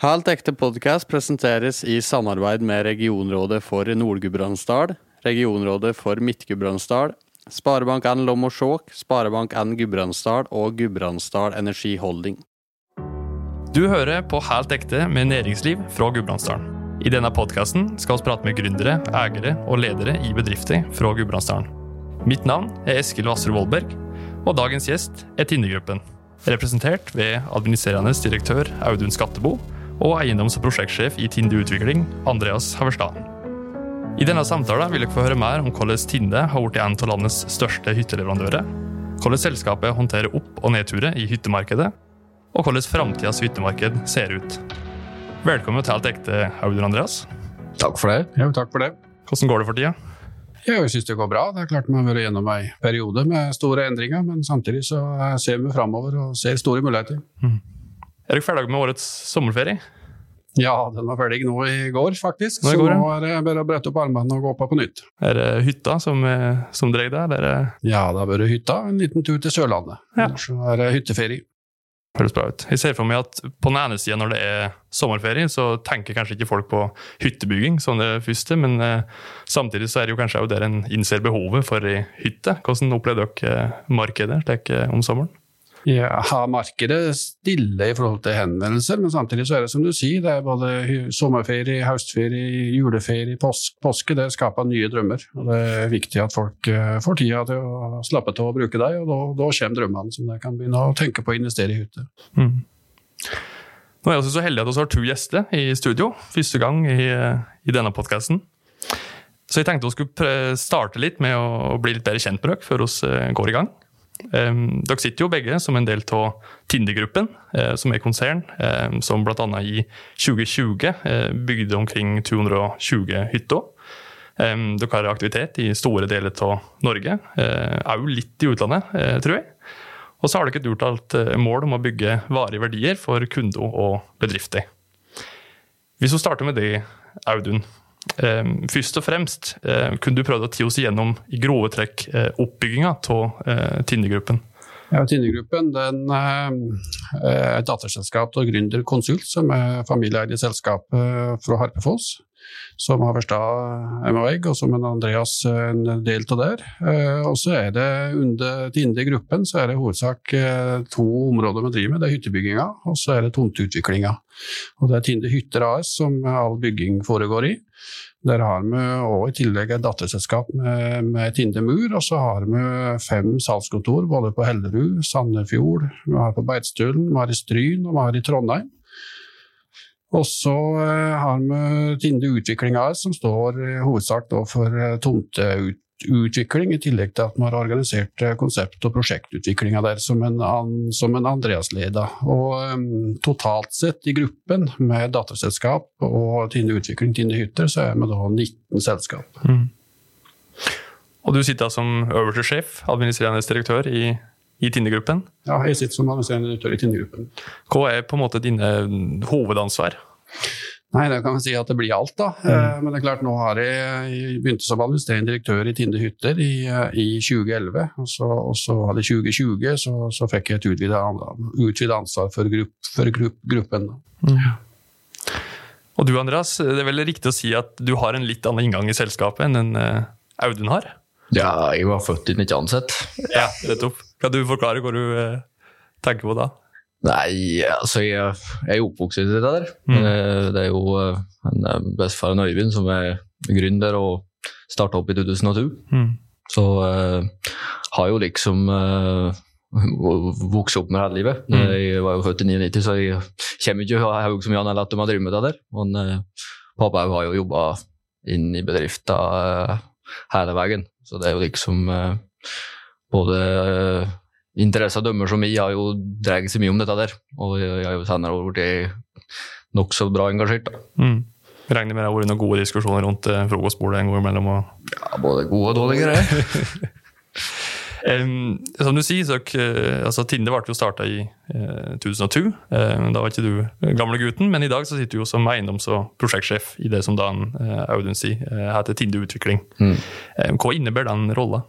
Helt ekte podkast presenteres i samarbeid med regionrådet for Nord-Gudbrandsdal, regionrådet for Midt-Gudbrandsdal, Sparebank1 Lom og Skjåk, Sparebank1 Gudbrandsdal og Gudbrandsdal Energi Holding. Du hører på Helt ekte med næringsliv fra Gudbrandsdalen. I denne podkasten skal vi prate med gründere, eiere og ledere i bedrifter fra Gudbrandsdalen. Mitt navn er Eskil Vassrud Vollberg, og dagens gjest er Tindegruppen. Representert ved administrerende direktør Audun Skattebo og eiendoms- og prosjektsjef i Tinde Utvikling, Andreas Haverstad. I denne samtalen vil dere få høre mer om hvordan Tinde har blitt en av landets største hytteleverandører, hvordan selskapet håndterer opp- og nedturer i hyttemarkedet, og hvordan framtidas hyttemarked ser ut. Velkommen til Alt ekte, Audun Andreas. Takk for det. Jo, takk for det. Hvordan går det for tida? Ja, jeg syns det går bra. Det er klart Vi har vært gjennom en periode med store endringer, men samtidig så ser vi framover og ser store muligheter. Er dere ferdig med årets sommerferie? Ja, den var ferdig nå i går, faktisk. Nå i går, så nå er det bare å brette opp armene og gå på på nytt. Er det hytta som, eh, som dreier deg, eller er Ja, det har vært hytta. En liten tur til Sørlandet. Ja. Ellers Så er det hytteferie. høres bra ut? Jeg ser for meg at på den ene sida når det er sommerferie, så tenker kanskje ikke folk på hyttebygging som det første, men eh, samtidig så er det jo kanskje også der en innser behovet for ei hytte. Hvordan opplevde dere eh, markedet slik eh, om sommeren? Ja, markedet stille i forhold til henvendelser, men samtidig så er det som du sier, det er både sommerferie, høstferie, juleferie, påsk, påske. Det skaper nye drømmer. og Det er viktig at folk eh, får tida til å slappe av og bruke deg, og da, da kommer drømmene som de kan begynne å tenke på å investere i hytte. Mm. Nå er også så heldig at vi har to gjester i studio, første gang i, i denne podkasten. Så jeg tenkte vi skulle starte litt med å bli litt bedre kjent med dere før vi eh, går i gang. Dere sitter jo begge som en del av Tinder-gruppen, eh, som er konsern, eh, som bl.a. i 2020 eh, bygde omkring 220 hytter. Dere har aktivitet i store deler av Norge, òg litt i utlandet, eh, tror jeg. Og så har dere et uttalt eh, mål om å bygge varige verdier for kunder og bedrifter. Hvis vi starter med det, Audun. Eh, først og fremst, eh, kunne du prøvd å ti oss igjennom i grove trekk eh, oppbygginga av eh, Tinde-gruppen? Ja, eh, er et datterselskap av Gründer Konsult, som er familieeide selskap eh, fra Harpefoss. Som har forstått MHEG, og som en Andreas er en del av der. Eh, Og så er det under Tinde-gruppen så er det hovedsak eh, to områder vi driver med. Det er hyttebygginga, og så er det tomteutviklinga. Og det er Tinde Hytter AS som all bygging foregår i. Der har vi også i tillegg et datterselskap med, med Tinde Mur, og så har vi fem salgskontor både på Hellerud, Sandefjord, vi har på Beitstølen, vi har i Stryn og vi har i Trondheim. Og så eh, har vi Tinde Utvikling AS, som står hovedsak for eh, tomteutvikling, i tillegg til at vi har organisert eh, konsept- og prosjektutviklinga der som en, som en Andreas leder. Og eh, totalt sett i gruppen, med datterselskap og Tinde Utvikling, Tinde Hytter, så er vi da 19 selskap. Og du sitter som øverste sjef, administrerende direktør i, i Tinder-gruppen? Ja, jeg sitter som administrerende direktør i Tinder-gruppen. Hva er på en måte dine hovedansvar? Nei, det kan vi si at det blir alt, da. Mm. Men det er klart, nå har jeg, begynt som administrerende direktør i Tinde Hytter i, eh, i 2011. Og så, og så var det 2020, så, så fikk jeg et utvidet ansvar for, grupp, for grupp, gruppen. da. Og du Andreas, det er vel riktig å si at du har en litt annen inngang i selskapet enn en eh, Audun har? Ja, jeg var født inn et annet sett. Ja, nettopp. Kan du forklare hva du eh, tenker på da? Nei, altså jeg, jeg er oppvokst i det der. Mm. Eh, Det er jo eh, en eh, bestefaren Øyvind som er gründer og starta opp i 2002. Mm. Så eh, har jo liksom eh, vokst opp med hele livet. Mm. Jeg var jo født i 99, så jeg kommer ikke ihåg så mye annet enn at de har drevet med det der. Men eh, pappa har jo jobba inn i bedrifta eh, hele veien, så det er jo liksom både eh, interesse og dømmer som jeg har jo dreget seg mye om dette der, og jeg har jo senere blitt nokså bra engasjert. da. Mm. Regner med det har vært noen gode diskusjoner rundt eh, frokostbordet en gang imellom. Og, Ja, både gode og dårlige greier. um, som du sier, så, eh, altså, Tinde ble jo starta i eh, 2002. Eh, da var ikke du gamle gutten, men i dag så sitter du jo som eiendoms- og prosjektsjef i det som da eh, Audun sier eh, heter Tinde Utvikling. Mm. Eh, hva innebærer den rolla?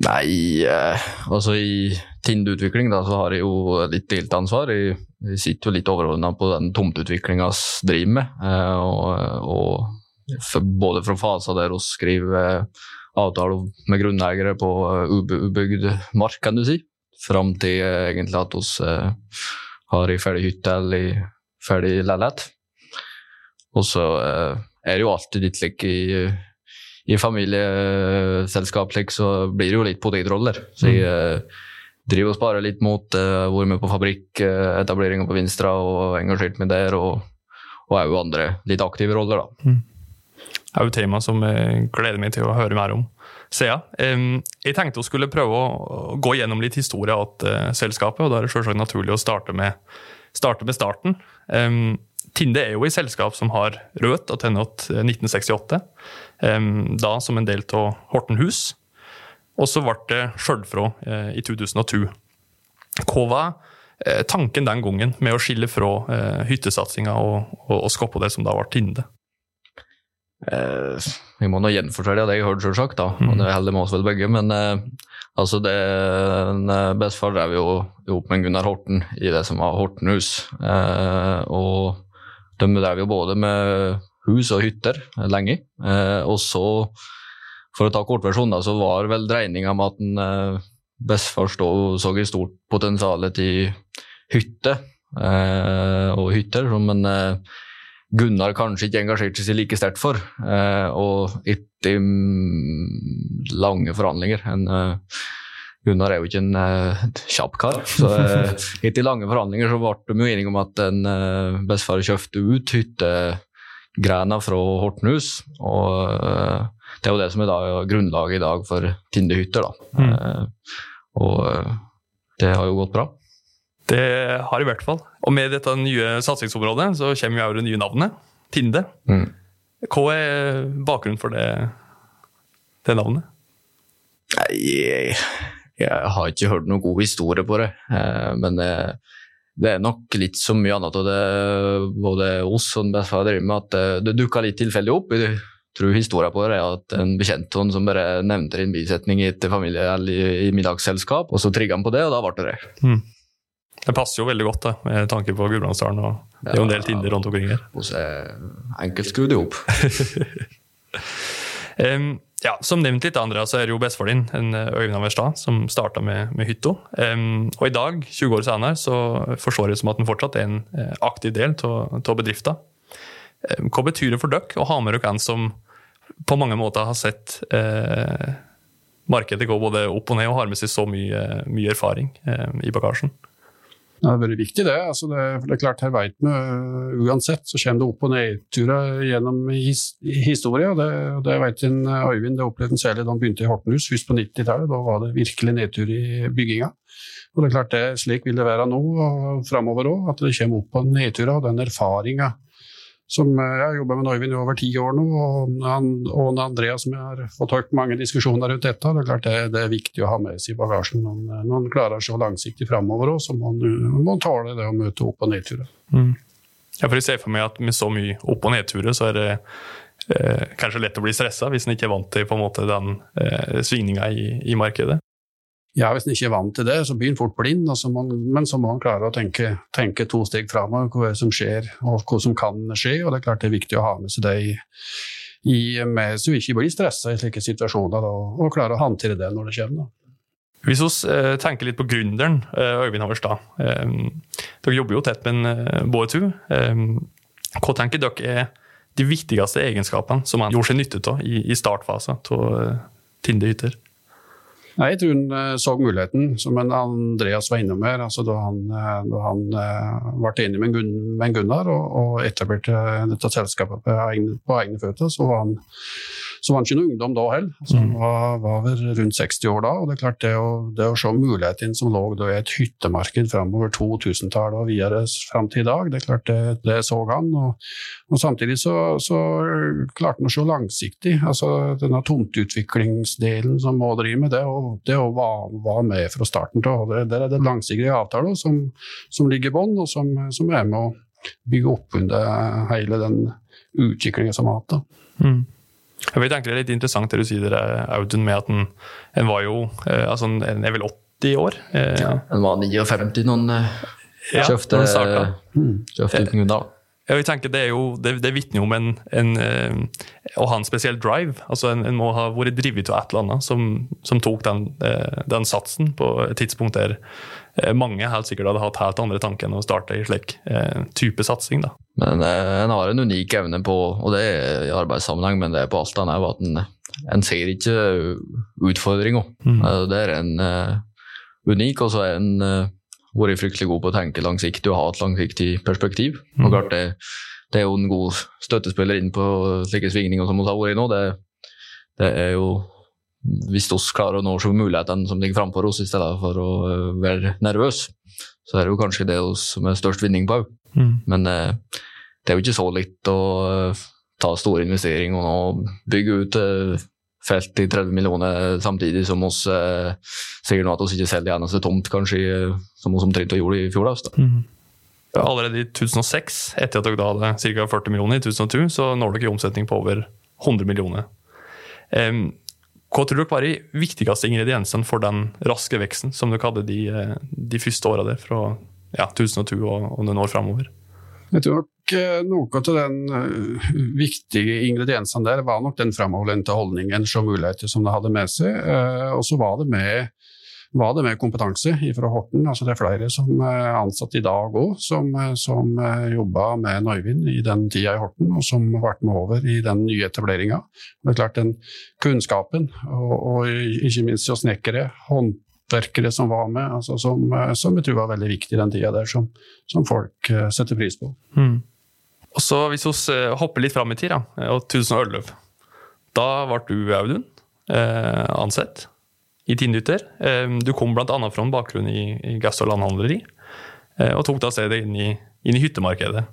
Nei, eh, altså i Tind-utvikling da, så har jeg jo litt delt ansvar. Jeg, jeg sitter jo litt overordna på den tomteutviklinga vi driver med. Eh, og, og for, både fra faser der vi skriver avtaler med grunneiere på ubygd mark, kan du si, fram til egentlig at vi har ei ferdig hytte eller ei ferdig leilighet. Og så er det jo alltid litt like i i familieselskap så blir det jo litt potetroller. Så jeg uh, driver og sparer litt mot uh, vært med på fabrikketableringer uh, på Vinstra og engasjert meg der, og òg andre litt aktive roller, da. Mm. Det er jo tema som jeg gleder meg til å høre mer om. Sea. ja, jeg tenkte å skulle prøve å gå gjennom litt historie av selskapet, og da er det selvsagt naturlig å starte med, starte med starten. Um, Tinde er jo i selskap som har rødt og til 1968, da som en del av Hortenhus. Og så ble det Skjørdfrå eh, i 2002. Hva var eh, tanken den gangen med å skille fra eh, hyttesatsinga og, og, og skape det som da ble Tinde? Eh, vi må nå gjenfortelle det jeg hørte, selvsagt. da, og det holder med oss vel begge. Men eh, altså det, bestefar drev jo opp med Gunnar Horten i det som var Hortenhus. Eh, og de drev jo både med hus og hytter lenge. Eh, og så, for å ta kortversjonen, så var vel dreininga med at en eh, bestefar så et stort potensial til hytte eh, og hytter, som en Gunnar kanskje ikke engasjerte seg like sterkt for. Og etter mm, lange forhandlinger en Gunnar er jo ikke en uh, kjapp kar. så uh, Etter lange forhandlinger så ble de jo enige om at en uh, bestefar kjøpte ut hyttegrena fra Hortenhus. Og uh, det er jo det som er da, grunnlaget i dag for Tinde-hytter. Mm. og det har jo gått bra. Det har i hvert fall. Og med dette nye satsingsområdet så kommer jo det nye navnet, Tinde. Mm. Hva er bakgrunnen for det, det navnet? Nei, jeg har ikke hørt noen god historie på det, eh, men det, det er nok litt så mye annet av det både oss og bestefar driver med, at det, det dukka litt tilfeldig opp. Jeg tror historien på det er at en bekjent av som bare nevnte en bisetning i et familie eller i, middagsselskap, og så trigga han på det, og da ble det det. Mm. Det passer jo veldig godt da, med tanke på Gudbrandsdalen. og Det er jo en del tinder rundt omkring her. Er enkelt skrudd i hop. um, Ja, Som nevnt litt, andre, så er det jo bestefaren din, eh, Øyvind Averstad, som starta med, med hytta. Um, og i dag, 20 år senere, så forstår jeg som at den fortsatt er en uh, aktiv del av bedrifta. Um, hva betyr det for dere å ha med dere en som på mange måter har sett uh, markedet gå både opp og ned, og har med seg så mye, mye erfaring uh, i bagasjen? Det har vært viktig, det. Altså det, det, er klart, her vet vi uansett, så kommer det opp- og nedturer gjennom his, historien. Det, det vet en uh, Øyvind, det opplevde han særlig da han begynte i Hortenhus, først på 90-tallet. Da var det virkelig nedtur i bygginga. Og det er klart, det, slik vil det være nå og framover òg, at det kommer opp- og nedturer. Og den erfaringa som eh, jeg har jobba med Norvin i over ti år nå, og, han, og som jeg har fått hørt mange diskusjoner rundt dette. Det er klart det, det er viktig å ha med seg i bagasjen når man klarer seg langsiktig framover òg, så må man tåle det å møte opp- og nedturer. Mm. Ja, for jeg ser for meg at med så mye opp- og nedturer, så er det eh, kanskje lett å bli stressa hvis en ikke er vant til på en måte den eh, svingninga i, i markedet. Ja, Hvis en ikke er vant til det, så blir en fort blind. Så man, men så må en klare å tenke, tenke to steg framover, hva som skjer og hva som kan skje. og Det er klart det er viktig å ha med seg det i, i med, så vi ikke blir stressa i slike situasjoner da, og klare å håndtere det når det kommer. Da. Hvis vi eh, tenker litt på gründeren, eh, Øyvind Haverstad. Eh, dere jobber jo tett med en eh, to, Eh, hva tenker dere er de viktigste egenskapene som han gjorde seg nytte av i, i startfasen av eh, Tinde hytter? Nei, Jeg tror han uh, så muligheten, som Andreas var innom her. altså Da han, uh, da han uh, ble enig med Gunnar og, og etablerte dette selskapet på egne, på egne føtter, så var han så var han ikke noe ungdom da heller. Altså, han var, var, vel rundt 60 år da. og Det er klart det å, det å se mulighetene som lå i et hyttemarked framover 2000-tallet og videre fram til i dag, det er klart det, det så han. Og, og samtidig så, så, klarte han å se langsiktig. altså Denne tomteutviklingsdelen som må drive med det, og det å være med fra starten av. Der er det langsiktige avtaler som, som ligger i bånn, og som, som, er med å bygge opp under hele den utviklinga som har hatt. Mm. Jeg vet egentlig Det er litt interessant det du sier, der, Audun, med at en, en var jo eh, altså en er vel 80 år. Eh, Den var 59 noen eh, ja, kjøpte, når den startet. kjøpte uten grunn. Ja, jeg tenker Det er jo, det, det vitner jo om en, en, eh, å ha en spesiell drive. altså En, en må ha vært drevet av et eller annet som, som tok den, eh, den satsen på et tidspunkt der eh, mange helt sikkert hadde hatt helt andre tanker enn å starte i slik eh, type satsing. da. Men eh, en har en unik evne på, og det er i arbeidssammenheng, men det er på alt annet at en, en ser ikke utfordringa. Mm. Eh, Det er en eh, unik, og så er en eh, vært fryktelig god på å tenke langsiktig og ha et langsiktig perspektiv. Mm. Og klart det, det er jo en god støttespiller inn på slike svingninger som vi har vært i nå. Det, det er jo hvis vi klarer å nå så mulighetene som ligger framfor oss, i stedet for å eh, være nervøs, så er det jo kanskje det som er størst vinning på òg. Mm. Men eh, det er jo ikke så litt å eh, ta store investeringer og nå bygge ut eh, felt i 30 millioner samtidig som oss eh, sier nå at vi ikke selger eneste tomt, kanskje, eh, som oss omtrent gjorde i fjor høst. Mm. Allerede i 2006, etter at dere da hadde ca. 40 millioner i 2002, så når dere omsetning på over 100 millioner. Em, hva tror dere var de viktigste ingrediensene for den raske veksten som dere hadde de, eh, de første åra der, fra ja, 2002 og, og noen år framover? Jeg tror nok eh, noe av den eh, viktige ingrediensene der var nok den framoverlente holdningen så muligheter som det hadde med seg. Og så var det med var det med kompetanse fra Horten. altså Det er flere som er ansatt i dag òg, som, eh, som jobba med Nøyvind i den tida i Horten, og som ble med over i den nye etableringa. Det er klart den kunnskapen, og, og ikke minst hos snekkere, håndverkere som var med, altså som, eh, som jeg tror var veldig viktig den tida der, som, som folk eh, setter pris på. Mm. Og så Hvis vi eh, hopper litt fram i tid, da, og 2011. Da ble du, Audun, eh, ansett i Tindytter. Eh, du kom bl.a. fra en bakgrunn i, gass- og landhandleri, eh, og tok da stedet inn i, inn i hyttemarkedet.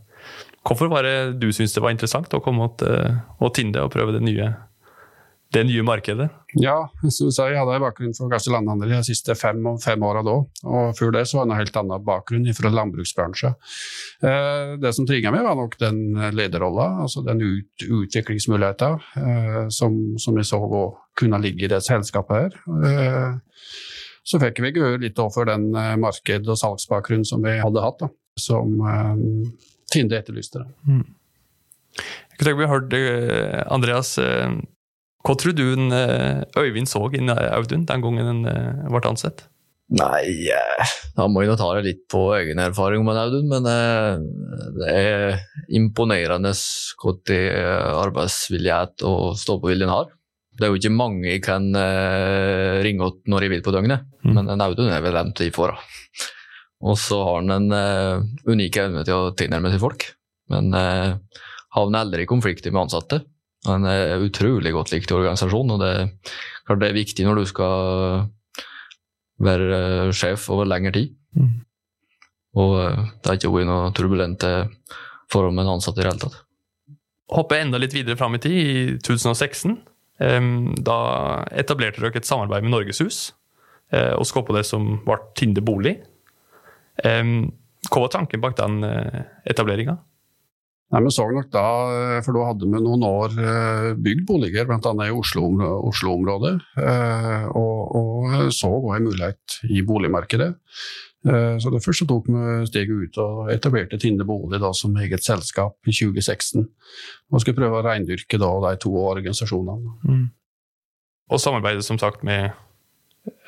Hvorfor var det du syntes det var interessant å komme til uh, Tinde og prøve det nye, det nye markedet? Ja, som du sa, jeg hadde en bakgrunn for gass- og landhandel de siste fem, fem åra da. Og før det så var det en helt annen bakgrunn fra landbruksbransjen. Eh, det som trigga meg, var nok den lederrolla, altså den ut, utviklingsmuligheten eh, som, som jeg så å kunne ligge i det selskapet her. Eh, så fikk vi gå litt overfor den eh, marked- og salgsbakgrunnen som vi hadde hatt, da, som eh, Tinde etterlyste. Mm. Jeg kunne tenke meg å høre, Andreas, hva tror du en, Øyvind så i Audun den gangen han ble ansett? Nei, da må jeg nå ta det litt på egen erfaring med Audun, men det er imponerende hvor arbeidsvillighet og stå-på-viljen har. Det er jo ikke mange jeg kan uh, ringe opp når jeg vil på døgnet, Mm. men en Audun er vel den tid for. da. Og så har han en uh, unik evne til å tilnærme seg folk, men uh, havner aldri i konflikter med ansatte. Han er utrolig godt likt i organisasjonen, og det, er klart det er viktig når du skal være eh, sjef over lengre tid. Mm. Og eh, det har ikke vært noe turbulente forhold med en ansatt i det hele tatt. Hoppe enda litt videre fram i tid, i 2016. em, Da etablerte dere et samarbeid med Norgeshus eh, og skapte det som ble Tinde bolig. Hva var tanken bak den etableringa? Nei, Vi så nok da, eh, for da hadde vi noen år eh, bygd boliger, bl.a. i Oslo-området, Oslo eh, og, og så en mulighet i boligmarkedet. Eh, Så det så tok vi steget ut og etablerte Tinde Bolig da, som eget selskap i 2016. Og skulle prøve å reindyrke da, de to organisasjonene. Og samarbeidet som sagt med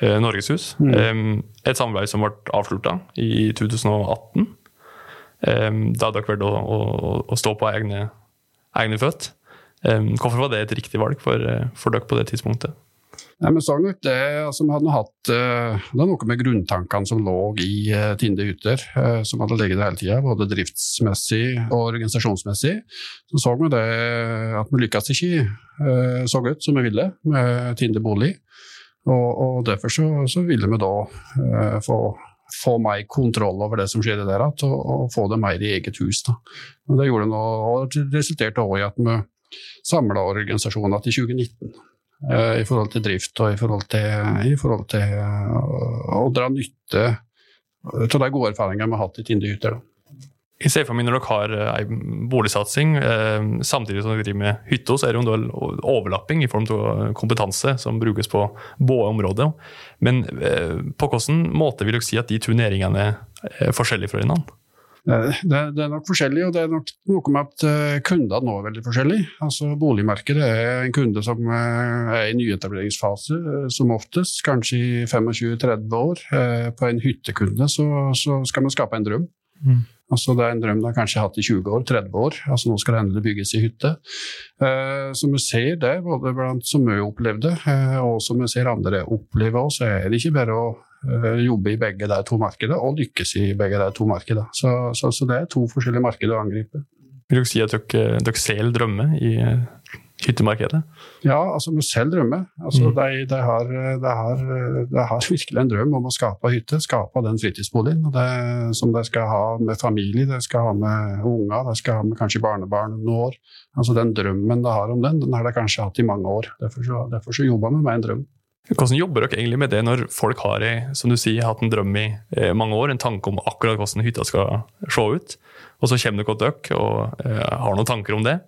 eh, Norgeshus. Mm. Em, et samarbeid som ble avslutta i 2018. Em, da dere valgt å, å, å stå på egne, egne føtter. Em, hvorfor var det et riktig valg for, eh, for dere på det tidspunktet? Nei, men sånn det, altså, hadde hatt, eh, det er noe med grunntankene som lå i eh, Tinde Hytter, eh, som hadde ligget der hele tida, både driftsmessig og organisasjonsmessig. Så så vi det at vi lykkes ikke så godt som vi ville med Tinde bolig. Og, og derfor så, så ville vi da få, få mer kontroll over det som skjedde der, og, og få det mer i eget hus. Da. Og det gjorde noe, og resulterte også i at vi samla organisasjonen til 2019 eh, i forhold til drift og i forhold til, i forhold til eh, å dra nytte av de gode erfaringene vi har hatt i Tinde Hytter. da. Jeg ser for meg når dere har eh, en boligsatsing, eh, samtidig som dere driver med hytta, så er det jo en del overlapping i form av kompetanse som brukes på både områder. Men eh, på hvilken måte vil dere si at de turneringene er forskjellige fra hverandre? Det, det, er nok forskjellig, og det er nok noe med at uh, kundene nå er veldig forskjellige. Altså, boligmarkedet er en kunde som uh, er i nyetableringsfase, uh, som oftest, kanskje i 25-30 år. på en hyttekunde så, så, skal man skape en drøm. Mm. Altså, det er en drøm de kanskje har hatt i 20 år, 30 år. Altså, nå skal det endelig bygges i hytte. som vi ser det, både blant som vi opplevde, og som vi ser andre oppleve òg, så er det ikke bare å Eh, jobbe i begge de to markedene og lykkes i begge de to markedene. Så, så, så, det er to forskjellige markeder å angripe. Vil du si at dere, dere selv drømmer i eh, hyttemarkedet? Ja, altså vi selv drømmer. Altså, mm. de, de, har, de, har, de, har, virkelig en drøm om å skape hytte, skape den fritidsboligen det, som de skal ha med familie, de skal ha med unger, de skal ha med kanskje barnebarn noen år. Altså Den drømmen de har om den, den har de kanskje hatt i mange år. Derfor så, derfor så jobber vi med en drøm. Hvordan jobber dere egentlig med det når folk har som du sier, hatt en drøm i eh, mange år, en tanke om akkurat hvordan hytta skal se ut, og så kommer dere til dere og eh, har noen tanker om det.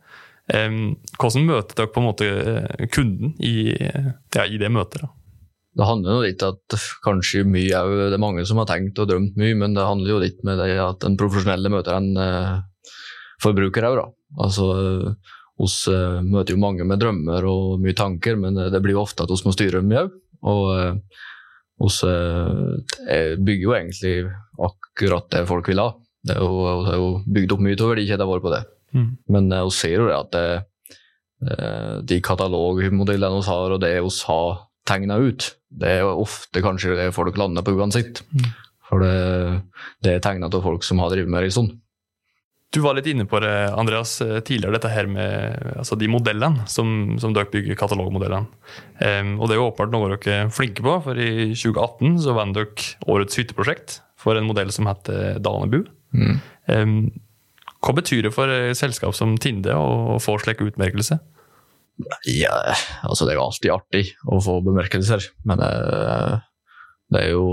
hvordan møter dere på en måte eh, kunden i, ja, i det møtet? da? Det handler jo litt at kanskje mye er det er mange som har tenkt og drømt mye, men det handler jo litt med det at den profesjonelle møter en forbruker òg, da. Altså vi uh, møter jo mange med drømmer og mye tanker, men uh, det blir jo ofte at vi må styre dem òg. Og vi uh, bygger jo egentlig akkurat det folk vil ha. Det er jo, er jo bygd opp mye av verdikjeden vår på det. Mm. Men vi ser jo det at det, de katalogmodellene vi har, og det vi har tegna ut, det er jo ofte kanskje det folk lander på uansett. Mm. For det, det er tegna av folk som har drevet med det en stund. Du var litt inne på det, Andreas, eh, tidligere, dette her med altså de modellene som, som dere bygger katalogmodellene. Um, og det er jo åpenbart noe dere er flinke på, for i 2018 så vant dere årets hytteprosjekt for en modell som heter Danebu. Mm. Um, hva betyr det for selskap som Tinde å få slik utmerkelse? Ja, altså det er jo alltid artig å få bemerkelser, men det, eh, det er jo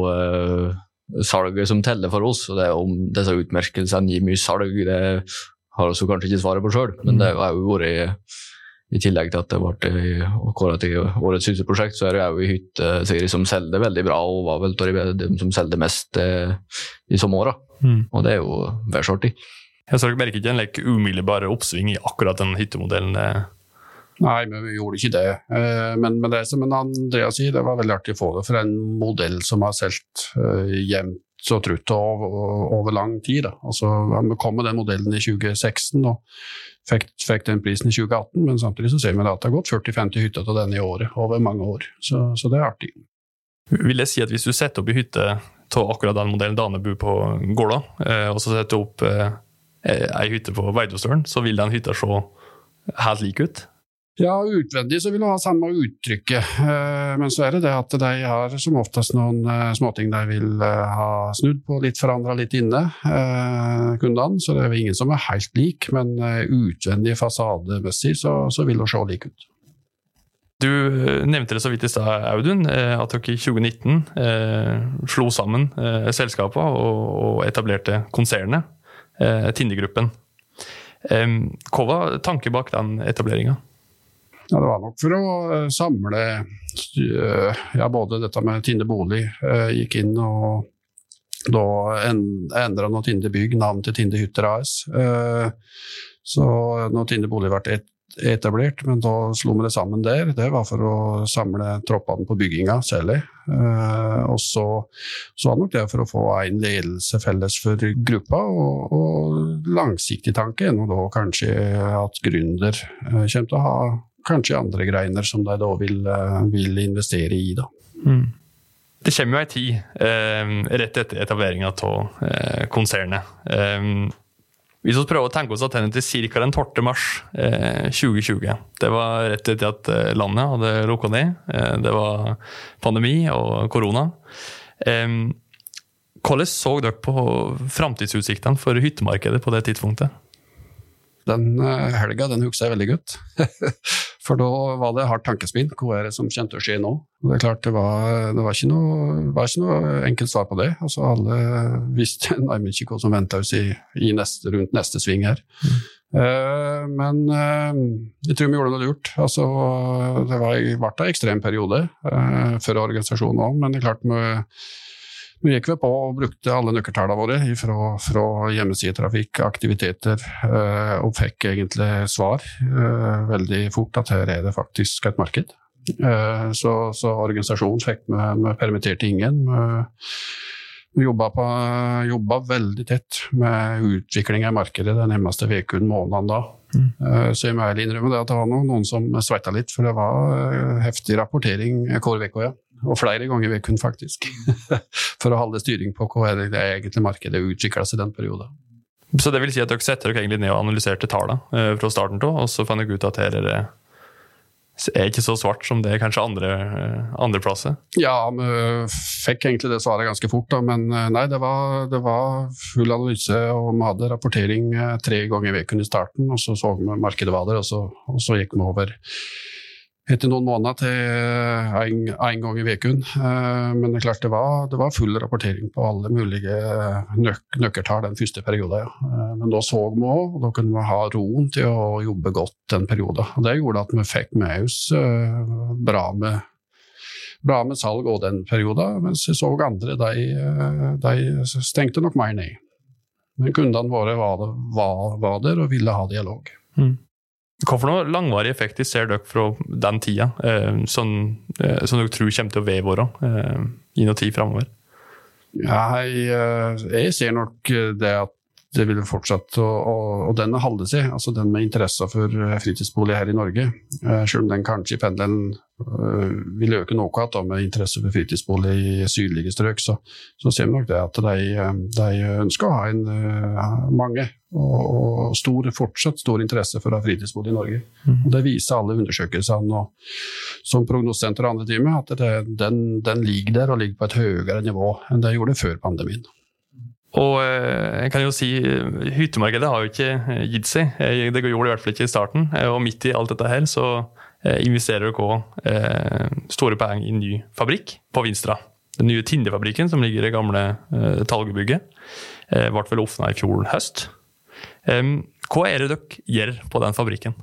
salget som teller for oss. og det er Om disse utmerkelsene gir mye salg, det har vi kanskje ikke svaret på sjøl. Men det har jo vært i tillegg til at det ble kåra til årets hytteprosjekt, så er det òg en hytteserie som selger veldig bra, og var vel de som selger mest eh, i sommeråra. Mm. Og det er jo værsartig. Jeg så dere merker ikke en like, umiddelbar oppsving i akkurat den hyttemodellen? Eh? Nei, men vi gjorde ikke det. Eh, men, men det som Andrea sier, det var veldig artig å få det for en modell som har solgt uh, jevnt og trutt over, over, lang tid. Da. Altså, vi kom med den modellen i 2016 og fikk, fikk, den prisen i 2018, men samtidig så ser vi at det har gått 40-50 hytter til denne i året over mange år. Så, så, det er artig. Vil jeg si at hvis du setter opp i hytte av akkurat den modellen Danebu på Gåla, eh, og så setter du opp ei hytte på Veidostølen, så vil den hytta se helt lik ut? Ja, utvendig så vil du ha samme uttrykket, eh, men så er det det at de har som oftest noen eh, småting de vil eh, ha snudd på, litt forandra litt inne, kundene. Så det er ingen som er helt lik, men utvendig fasademessig så, så vil hun se lik ut. Du nevnte det så vidt i stad, Audun, at dere i 2019 eh, slo sammen eh, selskapene og, og, etablerte konsernet, eh, Tindegruppen. Eh, hva var tanken bak den etableringa? Ja, Det var nok for å eh, samle eh, ja, både dette med Tinde bolig eh, gikk inn og da endra nå Tinde bygg navn til Tinde Hytter AS. Så når Tinde bolig ble etablert, men da slo vi det sammen der. Det var for å samle troppene på bygginga særlig. Og så, så var nok det for å få en ledelse felles for gruppa, og, og langsiktig tanke er nå da kanskje at gründer kommer til å ha kanskje andre greiner som de da vil, eh, vil investere i. da. Mm. Det kommer jo ei tid eh, rett etter etableringa av eh, konsernet. Eh, hvis vi prøver å tenke oss tilbake til ca. den 12. mars 2020 eh, Det var rett etter at eh, landet hadde lukka ned. det var pandemi og korona. hvordan så dere på framtidsutsiktene for hyttemarkedet på det tidspunktet? Den helga den husker jeg veldig godt. For da var det hardt tankespinn. Hva er det som kommer til å skje nå? Og det er klart, det var, det var, ikke, noe, var ikke noe enkelt svar på det. Altså, alle visste nærmest ikke hva som venta oss i, i neste, rundt neste sving her. Mm. Uh, men uh, jeg tror vi gjorde noe lurt. Altså, det var, ble en ekstrem periode uh, for organisasjonen òg, men det er klart vi vi gikk vi på og brukte alle nøkkeltallene våre fra, fra hjemmesidetrafikk, aktiviteter, øh, og fikk egentlig svar øh, veldig fort at her er det faktisk et marked. Uh, så, så, organisasjonen fikk med, med permitterte ingen. Vi jobba, på, jobba, veldig tett med utviklinga i markedet den nærmeste uken, måneden da. Mm. Så jeg må ærlig innrømme det at det var noen, som sveita litt, for det var heftig rapportering hver uke. Ja og flere ganger i uken, faktisk. for å holde styring på hva det, egentlig markedet utvikla seg i den perioden. Så det vil si at dere setter dere egentlig ned og analyserte tallene uh, fra starten av, og så fant dere ut at her er det er ikke så svart som det er kanskje andre, andreplasser? andre plasser? Ja, vi fikk egentlig det svaret ganske fort, da, men uh, nei, det var, det var, full analyse, og vi hadde rapportering tre ganger i uken i starten, og så så vi markedet var der, og så, og så gikk vi over etter noen måneder til én gang i uken. Eh, men det klart det var, det var, full rapportering på alle mulige nøk nøkkeltall den første perioden. Ja. Eh, men da så vi òg, og da kunne vi ha roen til å jobbe godt den perioden. Og det gjorde at vi fikk med oss eh, bra med, bra med salg òg den perioden, mens vi så andre de, de stengte nok mer ned. Men kundene våre var, var, var der og ville ha dialog. Mm. Hva for noen langvarig effekt ser dere fra den tida, eh, som, eh, som, dere tror kommer til å vedvare eh, i noe tid framover? Ja, jeg, jeg, ser nok det at det vil fortsette å, å, og holde seg. Altså den med interesse for fritidsbolig her i Norge. Selv om den kanskje i pendelen vil øke noe igjen med interesse for fritidsbolig i sydlige strøk, så, så ser vi nok det at de, de ønsker å ha en, mange og, stor, fortsatt stor interesse for å ha fritidsbolig i Norge. Mm. Og det viser alle undersøkelsene og, som prognosenter og andre driver med, at det, den, den, ligger der og ligger på et høyere nivå enn det gjorde før pandemien. Og eh, jeg kan jo si, Hyttemarkedet har jo ikke eh, gitt seg. Eh, det gjorde det i hvert fall ikke i starten. Og midt i alt dette her så investerer dere òg store penger i en ny fabrikk på Vinstra. Den nye Tindefabrikken som ligger i det gamle talgebygget. Ble vel åpna i fjor høst. Hva er det dere gjør på den fabrikken?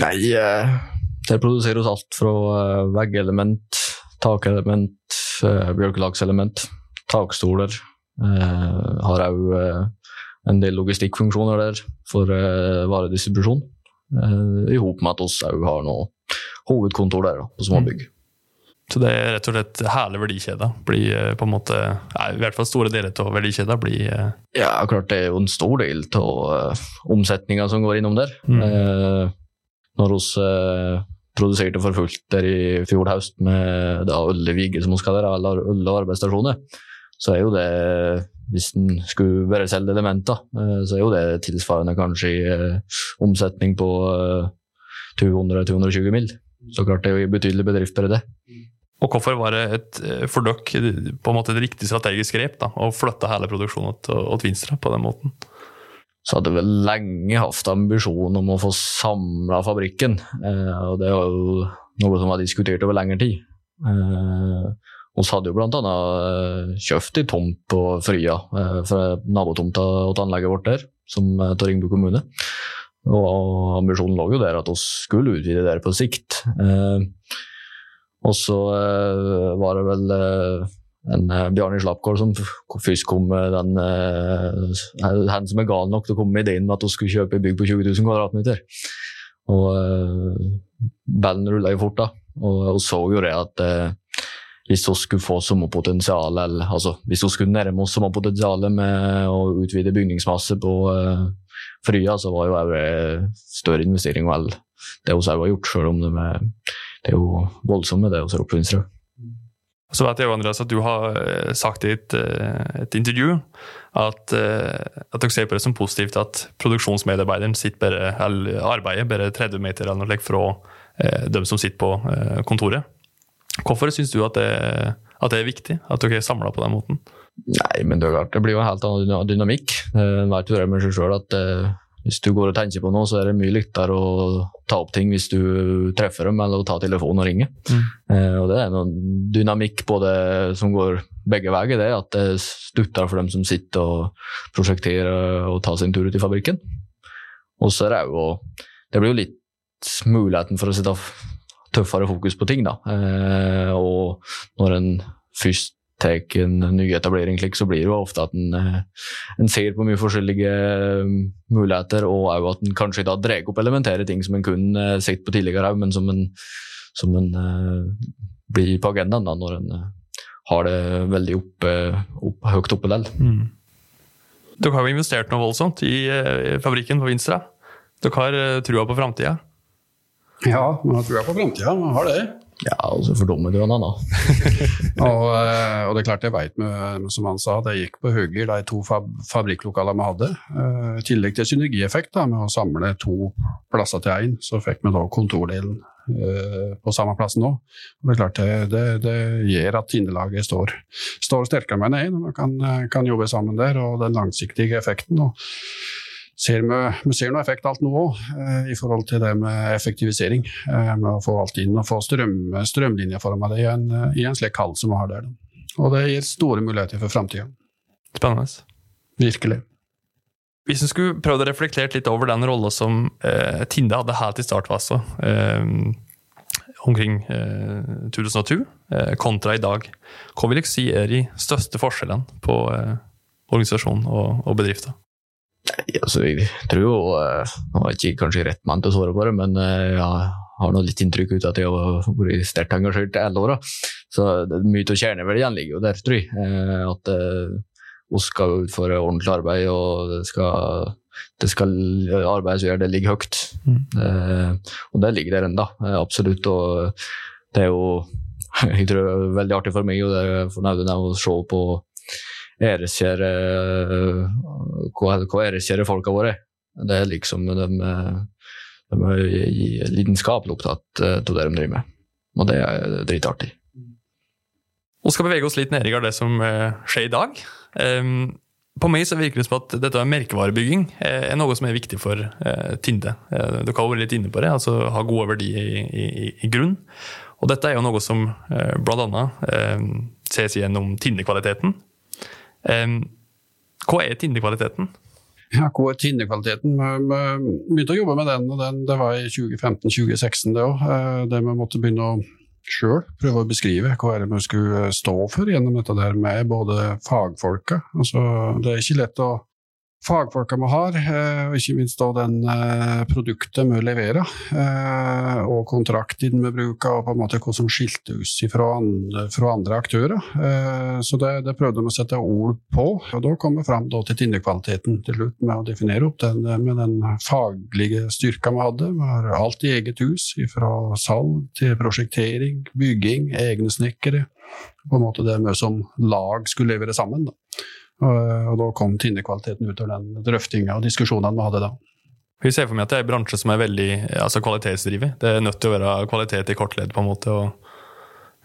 Nei, eh, produserer oss alt fra eh, veggelement, takelement, eh, bjørkelagselement, takstoler. Har òg en del logistikkfunksjoner der for varedistribusjon. I hop med at vi òg har noe hovedkontor der på småbygg. Mm. Så det er rett og slett hele verdikjeda blir eh, på en måte I hvert fall store deler av verdikjeda blir eh, Ja, klart det er jo en stor del av uh, omsetninga som går innom der. Mm. Uh, når vi uh, produserte for fullt der i fjor høst med da Ølle som vi skal der, eller Ølle arbeidsstasjoner, så er jo det hvis en skulle bare selge elementer, så er jo det tilsvarende kanskje i omsetning på 200-220 mill. Så klart det er jo en betydelig bedrift bare det. Og hvorfor var det et, eh, for dere på en måte et riktig strategisk grep da, å flytte hele produksjonen til Vinstra på den måten? Så hadde vi lenge hatt ambisjon om å få samla fabrikken. Eh, og det var jo noe som var diskutert over lengre tid. Eh, vi hadde jo bl.a. Eh, kjøpt ei tomt på Frya, eh, fra nabotomta til anlegget vårt der, som er til Ringbu kommune. Og ambisjonen lå jo der at vi skulle utvide der på sikt. Eh, og så uh, var det vel uh, en uh, Bjarne Slapkål som først kom med den Han som er gal nok til å komme med ideen med at hun skulle kjøpe bygg på 20 000 kvadratmeter. Og ballen rulla jo fort, da. Og hun så jo det at hvis vi skulle få samme potensial, eller altså hvis vi skulle nærme oss samme potensial med å utvide bygningsmasse på Frya, så var jo det større investering enn det vi har gjort, selv om det med det er jo voldsomt med det å se opp Lundstrøm. Så vet jeg jo, Andreas, at du har eh, sagt i et, eh, et intervju at, eh, at dere ser på det som positivt at produksjonsmedarbeideren sitter bare, eller arbeider bare 30 meter eller noe fra dem som sitter på kontoret. Hvorfor syns du at det, at det, er viktig at dere er samla på den måten? Nei, men det, er klart, det blir jo en helt annen dynamikk. En vet jo det med seg sjøl at hvis du går og tenker på noe, så er det mye lettere å ta opp ting hvis du treffer dem, eller å ta telefonen og ringe. Mm. Eh, og det er noen dynamikk på det som går begge veier, det at det stutter for dem som sitter og prosjekterer og tar sin tur ut i fabrikken. Og så er det jo Det blir jo litt muligheten for å sette tøffere fokus på ting, da. Eh, og når en først tar en ny etablering, slik, så blir det jo ofte at en, eh, en ser på mye forskjellige eh, muligheter, og òg at en kanskje da drar opp elementære ting som en kunne eh, sett på tidligere, men som en, som en uh, blir på agendaen da, når en har det veldig oppe, opp, høyt oppe der. Mm. Dere har jo investert noe voldsomt i i fabrikken på Vinstra. Dere har trua på framtida. Ja, vi tror jeg på framtida, vi har det. Ja, og så fordummer du en da. Og, eh, og det er klart jeg veit, som han sa, det gikk på høyre de to fab fabrikklokalene vi hadde. Eh, I tillegg til synergieffekt da, med å samle to plasser til én, så fikk vi da kontordelen eh, på samme plass nå. Og det er klart det, det, det gjør at Tindelaget står, står sterkere med en når man kan, kan jobbe sammen der, og den langsiktige effekten. og ser vi, vi ser noe effekt alt nå òg, eh, i forhold til det med effektivisering. Eh, med å få alt inn og få strøm, strømlinjeforma det i en, i en slik hall som vi har der. Og det gir store muligheter for framtida. Spennende. Virkelig. Hvis du skulle prøvd å reflektere litt over den rolla som eh, Tinde hadde helt i startfasen, eh, omkring eh, 2002, eh, kontra i dag, hva vil jeg si er de største forskjellene på eh, organisasjon og, og bedrifter? Altså, jeg tror jo Jeg Nå er ikke kanskje rett mann til å svare på det, men eh, jeg har nå litt inntrykk ut av at jeg har vært sterkt engasjert i alle åra. Så mye av kjerneverdiene ligger jo der, tror jeg. Eh, At vi skal utføre ordentlig arbeid, og det skal, det skal arbeidet som gjør det, ligger høyt. Mm. Eh, Og det ligger der ennå, absolutt. Og det er jo jeg tror det er veldig artig for meg og det er fornøyd å se på æreskjære hva, hva æreskjære folka våre. Det er liksom de, de er lidenskapelig opptatt av det de driver med. Og det er dritartig. Vi skal bevege oss litt ned i det som eh, skjer i dag. På meg så virker det som at dette med merkevarebygging eh, er noe som er viktig for eh, Tinde. Eh, dere har vært litt inne på det, altså ha gode verdier i, i, i grunn. Og dette er jo noe som bl.a. eh, ses gjennom Tinde-kvaliteten. Hva er Tinder-kvaliteten? Ja, hva er tinnekvaliteten? Vi begynte å jobbe med den, og den, det var i 2015-2016 det òg. Det vi måtte begynne å sjøl prøve å beskrive hva er det vi skulle stå for gjennom dette der med både fagfolka. Altså, det er ikke lett å Fagfolka vi har, eh, og ikke minst den eh, produktet vi leverer, eh, og kontrakten vi bruker, og på en måte hva som skilte oss fra andre, fra andre aktører. Så det, det prøvde vi å sette ord på, og da kom vi fram til tinnekvaliteten til slutt, med å definere opp den med den faglige styrka vi hadde. Vi har alt i eget hus, fra salg til prosjektering, bygging, egne snekkere. På en måte det vi som lag skulle levere sammen. Da. Og, og da kom tynnekvaliteten ut av den drøftinga og diskusjonene vi hadde da. Vi ser for meg at det er en bransje som er veldig altså kvalitetsdrivet. Det er nødt til å være kvalitet i kortledd, på en måte. Og,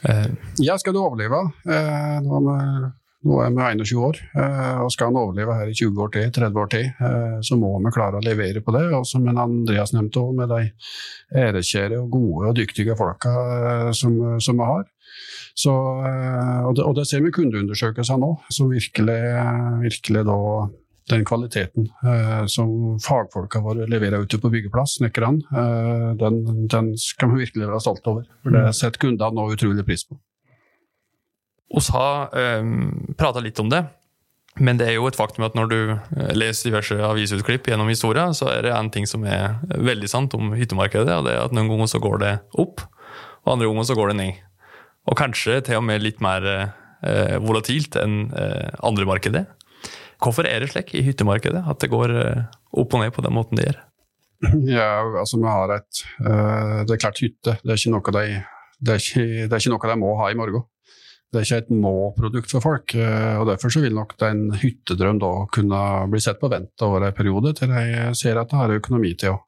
eh, Ja, skal du overleve eh, er vi, nå er vi 21 år, eh, og skal han overleve her i 20 år til, 30 år til, eh, så må vi klare å levere på det. Og som Andreas nevnte òg, med de ærekjære og gode og dyktige folka eh, som, som vi har. Så, og, det, og det ser vi i kundeundersøkelsene nå, som virkelig, virkelig da den kvaliteten eh, som fagfolka våre leverer ute på byggeplass, snekkerne, eh, den, den skal vi virkelig være stolte over. For det setter kundene nå utrolig pris på. Oss har um, prata litt om det, men det er jo et faktum at når du eh, leser diverse avisutklipp gjennom historia, så er det en ting som er veldig sant om hyttemarkedet, og det er at noen ganger så går det opp, og andre ganger så går det ned. Og kanskje til og med litt mer eh, volatilt enn eh, andre markeder. Hvorfor er det slik i hyttemarkedet at det går opp og ned på den måten det gjør? Ja, altså vi har et Det er klart hytte, det er ikke noe de, det er ikke, det er ikke noe de må ha i morgen. Det er ikke et må-produkt for folk. eh, og Derfor så vil nok den hyttedrøm da kunne bli sett på vent over en periode, til de ser at de har økonomi til å,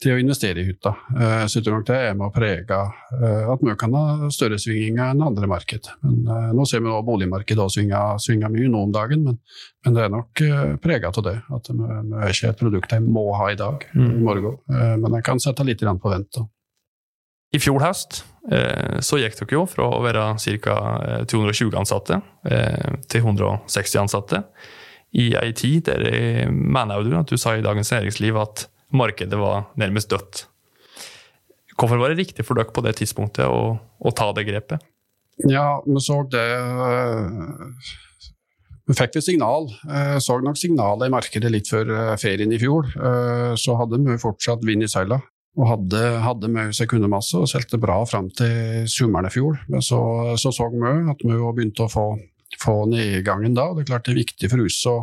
til å investere i hytta. Eh, Så jeg tror nok det er med å prege eh, at vi kan ha større svinginger enn andre marked. Men Nå ser vi nå boligmarkedet også svinger, svinger mye nå om dagen, men, men det er nok prega av det. At vi er ikke et produkt de må ha i dag, Mm. i morgen. Eh, men en kan sette litt på vent. da. I fjor høst så gikk dere jo fra å være ca. 220 ansatte eh, til 160 ansatte. I ei tid der jeg mener du at du sa i Dagens Næringsliv at markedet var nærmest dødt. Hvorfor var det riktig for dere på det tidspunktet å, å ta det grepet? Ja, vi så det Vi fikk et signal. Vi Så nok signalet i markedet litt før ferien i fjor. Så hadde vi fortsatt vind i seila. Og hadde, hadde mye sekundemasse og solgte bra fram til sommeren i fjor. Men så så, så vi at vi begynte å få, få nedgangen da. og Det er klart det er viktig for oss å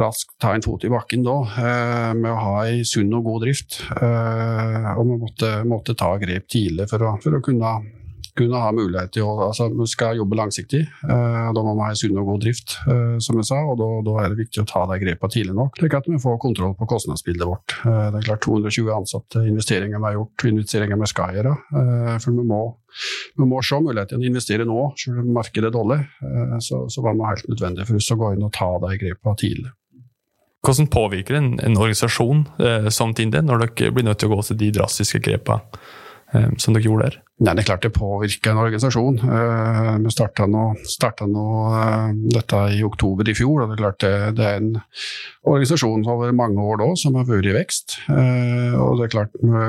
raskt ta en fot i bakken da, eh, med å ha ei sunn og god drift. Eh, og vi måtte, måtte ta grep tidlig for å, for å kunne, kunne ha mulighet til å altså, skal jobbe langsiktig, eh, da må vi ha sunn og god drift, eh, som jeg sa. og da, er det viktig å ta de grepene tidlig nok, slik at vi får kontroll på kostnadsbildet vårt. Eh, det er klart 220 ansatte, investeringer vi har gjort, investeringer vi skal gjøre. for vi må, vi må se muligheten til å investere nå, selv om markedet er dårlig. Så, så var det helt nødvendig for oss å gå inn og ta de grepene tidlig. Hvordan påvirker en, en organisasjon som Tinder når dere blir nødt til å gå til de drastiske grepene som dere gjorde der? Nei, det er klart det påvirker en organisasjon. Eh, vi starta nå, nå eh, dette i oktober i fjor, og det er klart det, det er en organisasjon over mange år da, som har vært i vekst. Eh, og det er klart vi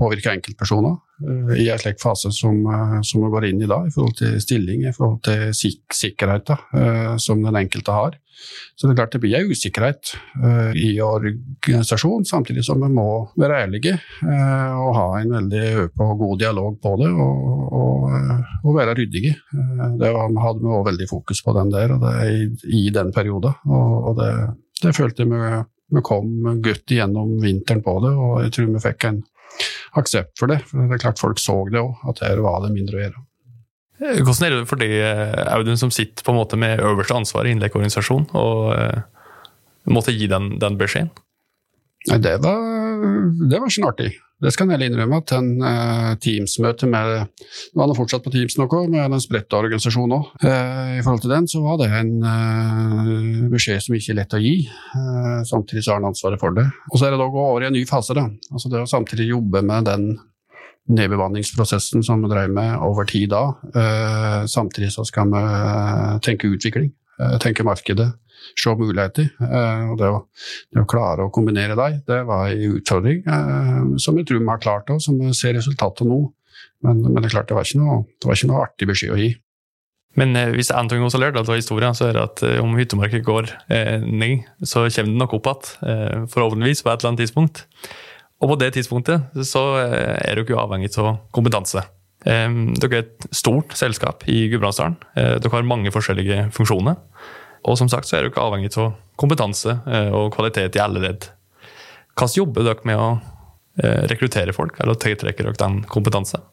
påvirker enkeltpersoner eh, i en slik fase som, eh, som vi går inn i da, i forhold til stilling, i forhold til sik sikkerheten eh, som den enkelte har. Så det er klart det blir en usikkerhet uh, i organisasjonen, samtidig som vi må være ærlige uh, og ha en veldig øp god dialog på det, og, og, uh, og være ryddige. Det hadde vi også veldig fokus på den der, det i, i den perioden. Og, og det, det følte vi vi kom godt igjennom vinteren på det, og jeg tror vi fikk en aksept for det. For det er klart folk så det òg, at her var det mindre å gjøre. Hvordan er det for deg, eh, Audun, som sitter på en måte med øverste ansvar i Innlek organisasjon, og eh, måtte gi den, den beskjeden? Det var, det var ikke noe artig. Det skal jeg innrømme. at en uh, Teams-møte med Nå er han fortsatt på Teams noe, med den spredte organisasjonen òg. I forhold til den så var det en uh, beskjed som ikke er lett å gi. Samtidig så har han ansvaret for det. Og så er det da å gå over i en ny fase. da. Altså Det å samtidig jobbe med den nedbemanningsprosessen som vi drev med over tid da. Eh, samtidig så skal vi eh, tenke utvikling, eh, tenke markedet, se muligheter. Eh, og det å, det å klare å kombinere dem, det var en utfordring eh, som jeg tror vi har klart, og som vi ser resultatet nå. Men, men det er klart, det var ikke noe, var ikke noe artig beskjed å gi. Men eh, hvis én er ting har lært av historien, så er det at om hyttemarkedet går ned, så kommer det nok opp igjen, forhåpentligvis på et eller annet tidspunkt. Og på det tidspunktet så eh, er dere jo avhengig av kompetanse. Eh, Dere er et stort selskap i Gudbrandsdalen. Eh, Dere har mange forskjellige funksjoner. Og som sagt så er dere avhengig av kompetanse og kvalitet i alle ledd. Hvordan jobber dere med å rekruttere folk, eller tiltrekker dere den kompetansen?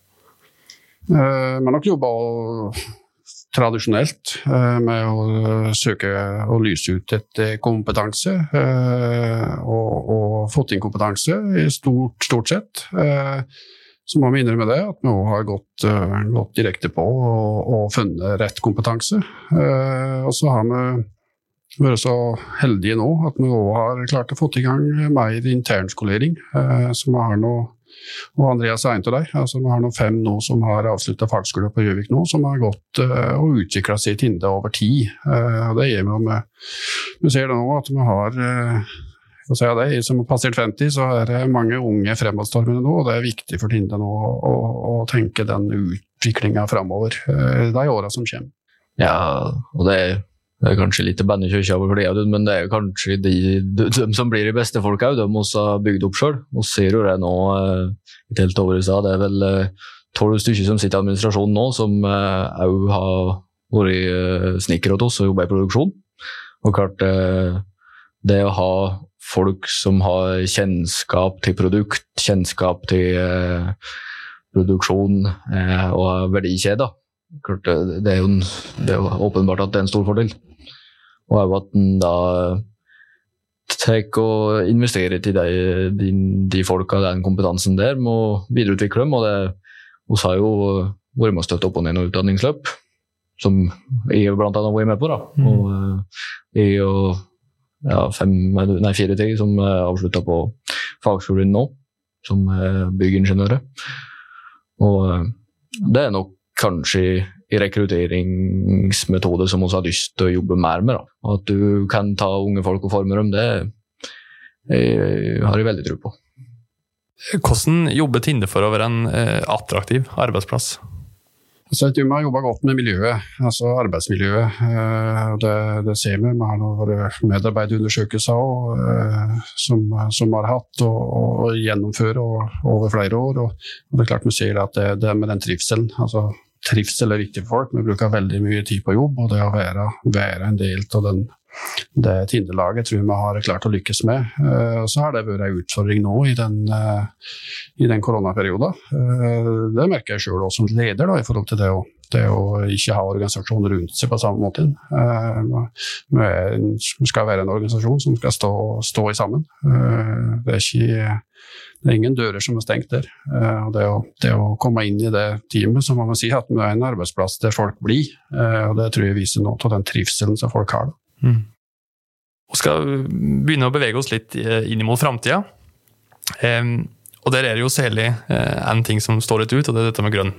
Vi har nok jobba tradisjonelt eh, med å søke og lyse ut etter kompetanse, eh, og, og fått inn kompetanse i stort, stort sett. Eh, Så må vi innrømme det, at vi òg har gått, eh, gått direkte på og, og funnet rett kompetanse. Eh, Og så har vi vært så heldige nå at vi òg har klart å få i gang mer internskolering. eh, Så vi har nå og Andreas er der. Altså, vi har nå fem nå som har avslutta fagskole på Gjøvik nå, som har gått uh, og utvikla i Tinde over tid. Uh, og det gir meg med Vi ser det nå at vi har uh, for si det, Som har passert 50, så er det mange unge fremadstormende nå, og det er viktig for Tinde nå å, å, å tenke den utviklinga framover de åra som kommer. Ja, og det er, det er kanskje litt bandekjøkja for de, Audun, men det er kanskje de, de, de som blir de beste folka, de vi har bygd opp sjøl. Vi ser jo det nå eh, et helt over i stad. Det er vel eh, tolv stykker som sitter i administrasjonen nå, som òg har vært eh, snekkere hos oss og jobba i produksjon. Og klart, eh, det å ha folk som har kjennskap til produkt, kjennskap til eh, produksjon eh, og verdikjeder, det, er jo, det er jo åpenbart at det er en stor fordel. Og at en da tar og investerer til de, de, de folka, den kompetansen der, må videreutvikle dem. Og det vi har jo vært med å støtte opp og ned noen utdanningsløp, som jeg blant annet har vært med på. da. Mm. Og eh, jeg og ja, fem, nei, fire til som avslutta på fagskolen nå, som eh, byggingeniører. Og eh, det er nok kanskje rekrutteringsmetode som vi har lyst til å jobbe mer med. Da. At du kan ta unge folk og forme dem, det jeg, har jeg veldig tro på. Hvordan jobber Tinde for å være en eh, attraktiv arbeidsplass? Så tror vi har jobba godt med miljøet, altså arbeidsmiljøet. Eh, det, det ser vi. Vi har noen medarbeiderundersøkelser også, eh, som, som vi har hatt og, og gjennomfører over flere år. Og, det er klart vi ser at det, det med den trivselen altså Trivsel er viktig for folk. Vi bruker veldig mye tid på jobb, og det å være, være en del av den det Tindelaget tror jeg vi har klart å lykkes med. Uh, så har det vært en utfordring nå i den, uh, i den koronaperioden. Uh, det merker jeg sjøl som leder, da, i forhold til det å, det å ikke ha organisasjonen rundt seg på samme måte. Vi skal være en organisasjon som skal stå, stå i sammen. Det er, ikke, det er ingen dører som er stengt der. Det å, det, å, komme inn i det teamet, så må man si at vi er en arbeidsplass der folk blir. Og det tror jeg viser noe av den trivselen som folk har. Mm. Vi skal begynne å bevege oss litt eh, inn mot framtida. Og der er det jo særlig én ting som står litt ut, og det er dette med grønn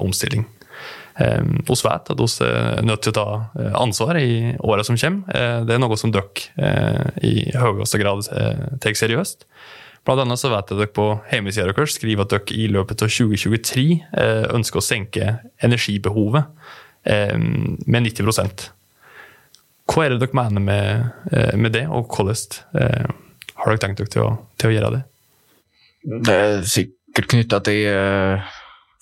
omstilling. Vi vet at vi er nødt til å ta ansvar i åra som kommer. Det er noe som dere i høyeste grad tar seriøst. Blant annet så vet jeg dere på hjemmesida deres skriver at dere i løpet av 2023 ønsker å senke energibehovet med 90% hva er det dere mener med, eh, det, og hvordan eh, har dere tenkt dere til å, til å, gjøre det? Det er sikkert knytta til eh,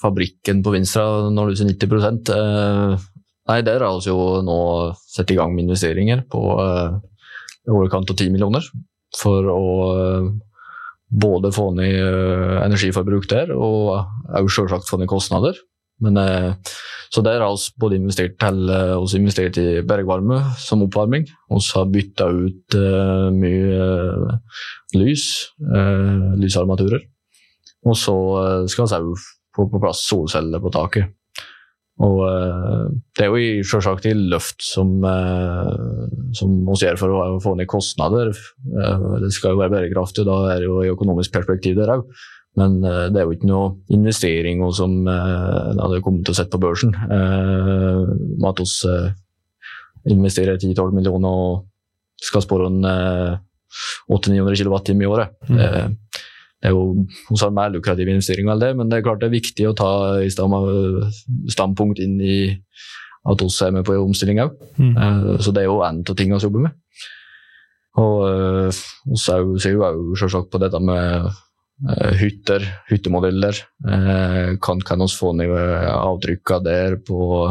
fabrikken på Vinstra når du sier 90 eh, Nei, der har vi jo nå satt i gang med investeringer på i overkant av 10 millioner for å eh, både få ned eh, energiforbruk der, og òg selvsagt få ned kostnader. Men eh, så der har vi både investert, til, eh, også investert i bergvarme som oppvarming. Vi har bytta ut mye lys, lysarmaturer. Og så skal vi òg få på plass solceller på taket. Og det er jo selvsagt i løft som, som vi gjør for å få ned kostnader. det skal jo være bærekraftig, da er det jo i økonomisk perspektiv der òg. Men det er jo ikke noe investering som hadde kommet til å sette på børsen. Med at vi investerer 10-12 millioner og skal spå en 800-900 kWt i året. Mm. Det, er jo hos har mer lukrativ investering vel det, men det er klart det er viktig å ta i standpunkt inn i at vi er med på omstilling òg. Mm. så det er jo en av tingene vi jobber med. Og vi ser jo òg selvsagt på dette med Eh, hytter, hyttemodeller. Eh, kan, kan oss få ned avtrykkene der på,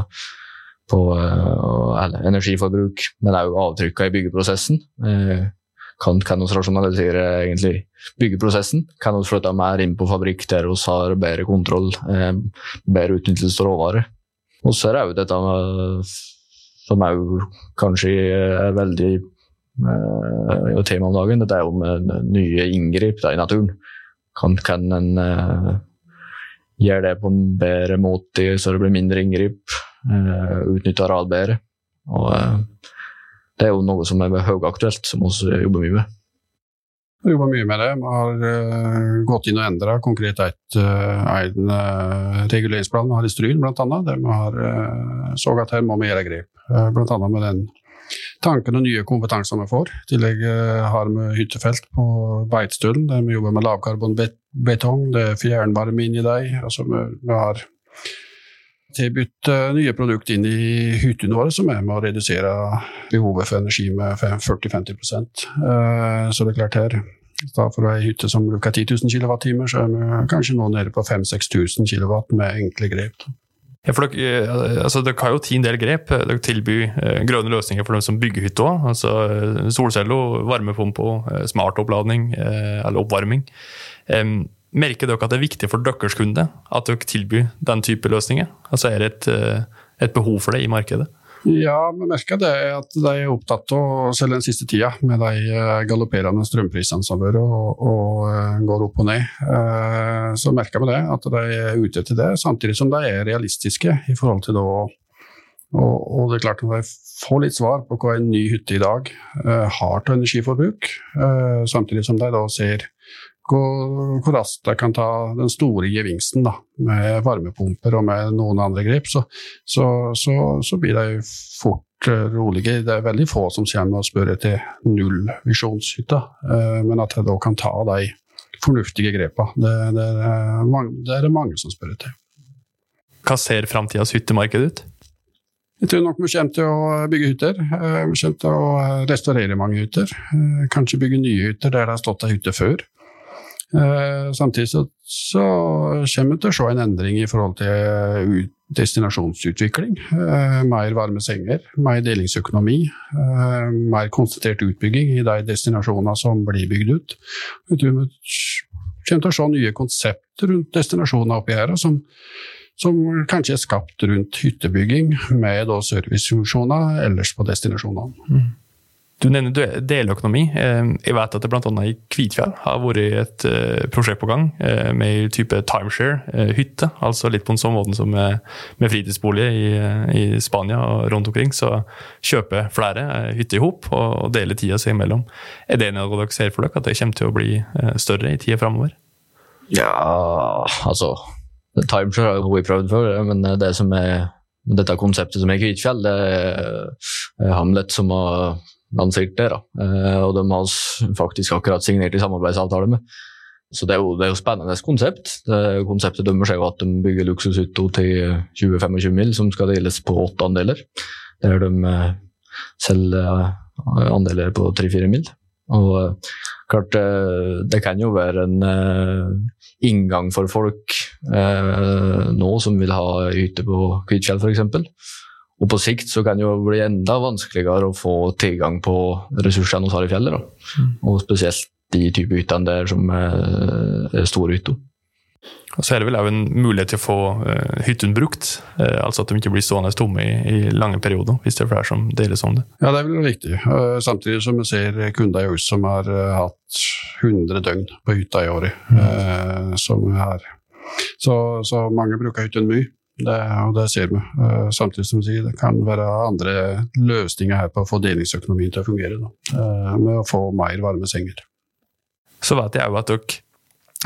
på eller, energiforbruk, men òg avtrykkene i byggeprosessen. Eh, kan, vi rasjonalisere egentlig byggeprosessen? Kan flytter flytte mer inn på fabrikk der vi har bedre kontroll, bedre utnyttelse av råvarer? Og så er det òg dette som òg kanskje er veldig eh, tema om dagen, dette er jo med nye inngrip i naturen kan, kan en eh, gjøre det på en bedre måte så det blir mindre inngrip. Eh, Utnytte areal bedre. Og uh, det er jo noe som er høyaktuelt, som vi jobber mye med. Vi jobber mye med det. Vi har uh, gått inn og endra konkret et, uh, en uh, reguleringsplan vi har i Stryn, bl.a. Der vi har så at her må vi gjøre grep. Uh, bl.a. med den tanken og nye kompetanser vi får. I tillegg eh, har vi hyttefelt på Beitstølen, der vi jobber med lavkarbonbetong. Det er fjernvarme inni dem. Altså vi, har tilbudt uh, nye produkter inn i hyttene våre som er med å redusere behovet for energi med 40-50 uh, Så det er klart her da for ei hytte som bruker 10 000 kWt, så er vi kanskje nå nede på 5000-6000 kW med enkle grep. Ja, for dere, eh, altså, dere har jo ti en del grep. Dere tilbyr eh, grønne løsninger for dem som bygger hytte òg. Altså, solceller, varmepumpe, smartoppladning smart oppladning eh, eller oppvarming. Eh, merker dere at det er viktig for deres kunde at dere tilbyr den type løsninger? Altså Er det et, eh, et behov for det i markedet? Ja, vi merker det at de er opptatt av, selv den siste tida, med de eh, galopperende strømprisene som har vært og, eh, går opp og ned, så merker vi det, at de er ute etter det, samtidig som de er realistiske i forhold til da og, og, det er klart Når de får litt svar på hva en ny hytte i dag har til energiforbruk, samtidig som de da ser hvor, hvor, raskt jeg kan ta den store gevinsten da, med varmepumper og med noen andre grep, så, så, så, så blir de fort roligere. rolige. Det er veldig få som kommer og spør etter nullvisjonshytta, men at jeg da kan ta de fornuftige grepene, det, det, det, er det mange som spør etter. Hva ser framtidas hyttemarked ut? Jeg tror nok vi kommer til å bygge hytter. Eh, vi kommer til å restaurere mange hytter. Eh, kanskje bygge nye hytter der det har stått ei hytte før. Eh, samtidig så, så, kommer vi til å se en endring i forhold til destinasjonsutvikling. Mer varme senger, mer delingsøkonomi, mer konsentrert utbygging i de destinasjonene som blir bygd ut. Vi kommer til å se nye konsepter rundt destinasjoner oppi her. som som kanskje er skapt rundt hyttebygging med servicefunksjoner ellers på destinasjonene. Mm. Du nevner deløkonomi. Eh, jeg vet at det bl.a. i Kvitfjell har vært et eh, prosjekt på gang eh, med type timeshare-hytte. Altså litt på en sånn måte som med, fritidsbolig i, Spania og rundt omkring. Så kjøpe flere hytter i hop og dele tida seg imellom. Er det noe dere ser for dere, at det kommer til å bli større i tida framover? Ja, altså Timeshare har vi prøvd før, men det som er dette konseptet som er Kvitfjell, det er Hamlet som har lansert der. da. Eh, og de har faktisk akkurat signert i samarbeidsavtale med. Så det er jo, det er jo spennende konsept. Det konseptet dømmer seg jo at de bygger luksushytta til 20-25 mil som skal deles på åtte andeler. Der de eh, selger eh, andeler på 3-4 mil. Og klart, det kan jo være en inngang for folk nå som vil ha hytte på Kvitfjell f.eks. Og på sikt så kan det jo bli enda vanskeligere å få tilgang på ressursene vi har i fjellet. Mm. Og spesielt de type hyttene der som er store hytter. Og så er det vel òg en mulighet til å få uh, hyttene brukt, uh, altså at de ikke blir stående tomme i, i, lange perioder, hvis det er flere som deles om det. Ja, det er vel viktig. Uh, samtidig som vi ser kunder i som har hatt 100 døgn på hytta i året. Mm. som er. Så, så, mange bruker hyttene mye. Det, og det ser vi. samtidig som sier, det kan være andre løsninger her på å få delingsøkonomien til å fungere. Da, med å få mer varme senger. Så vet jeg òg at dere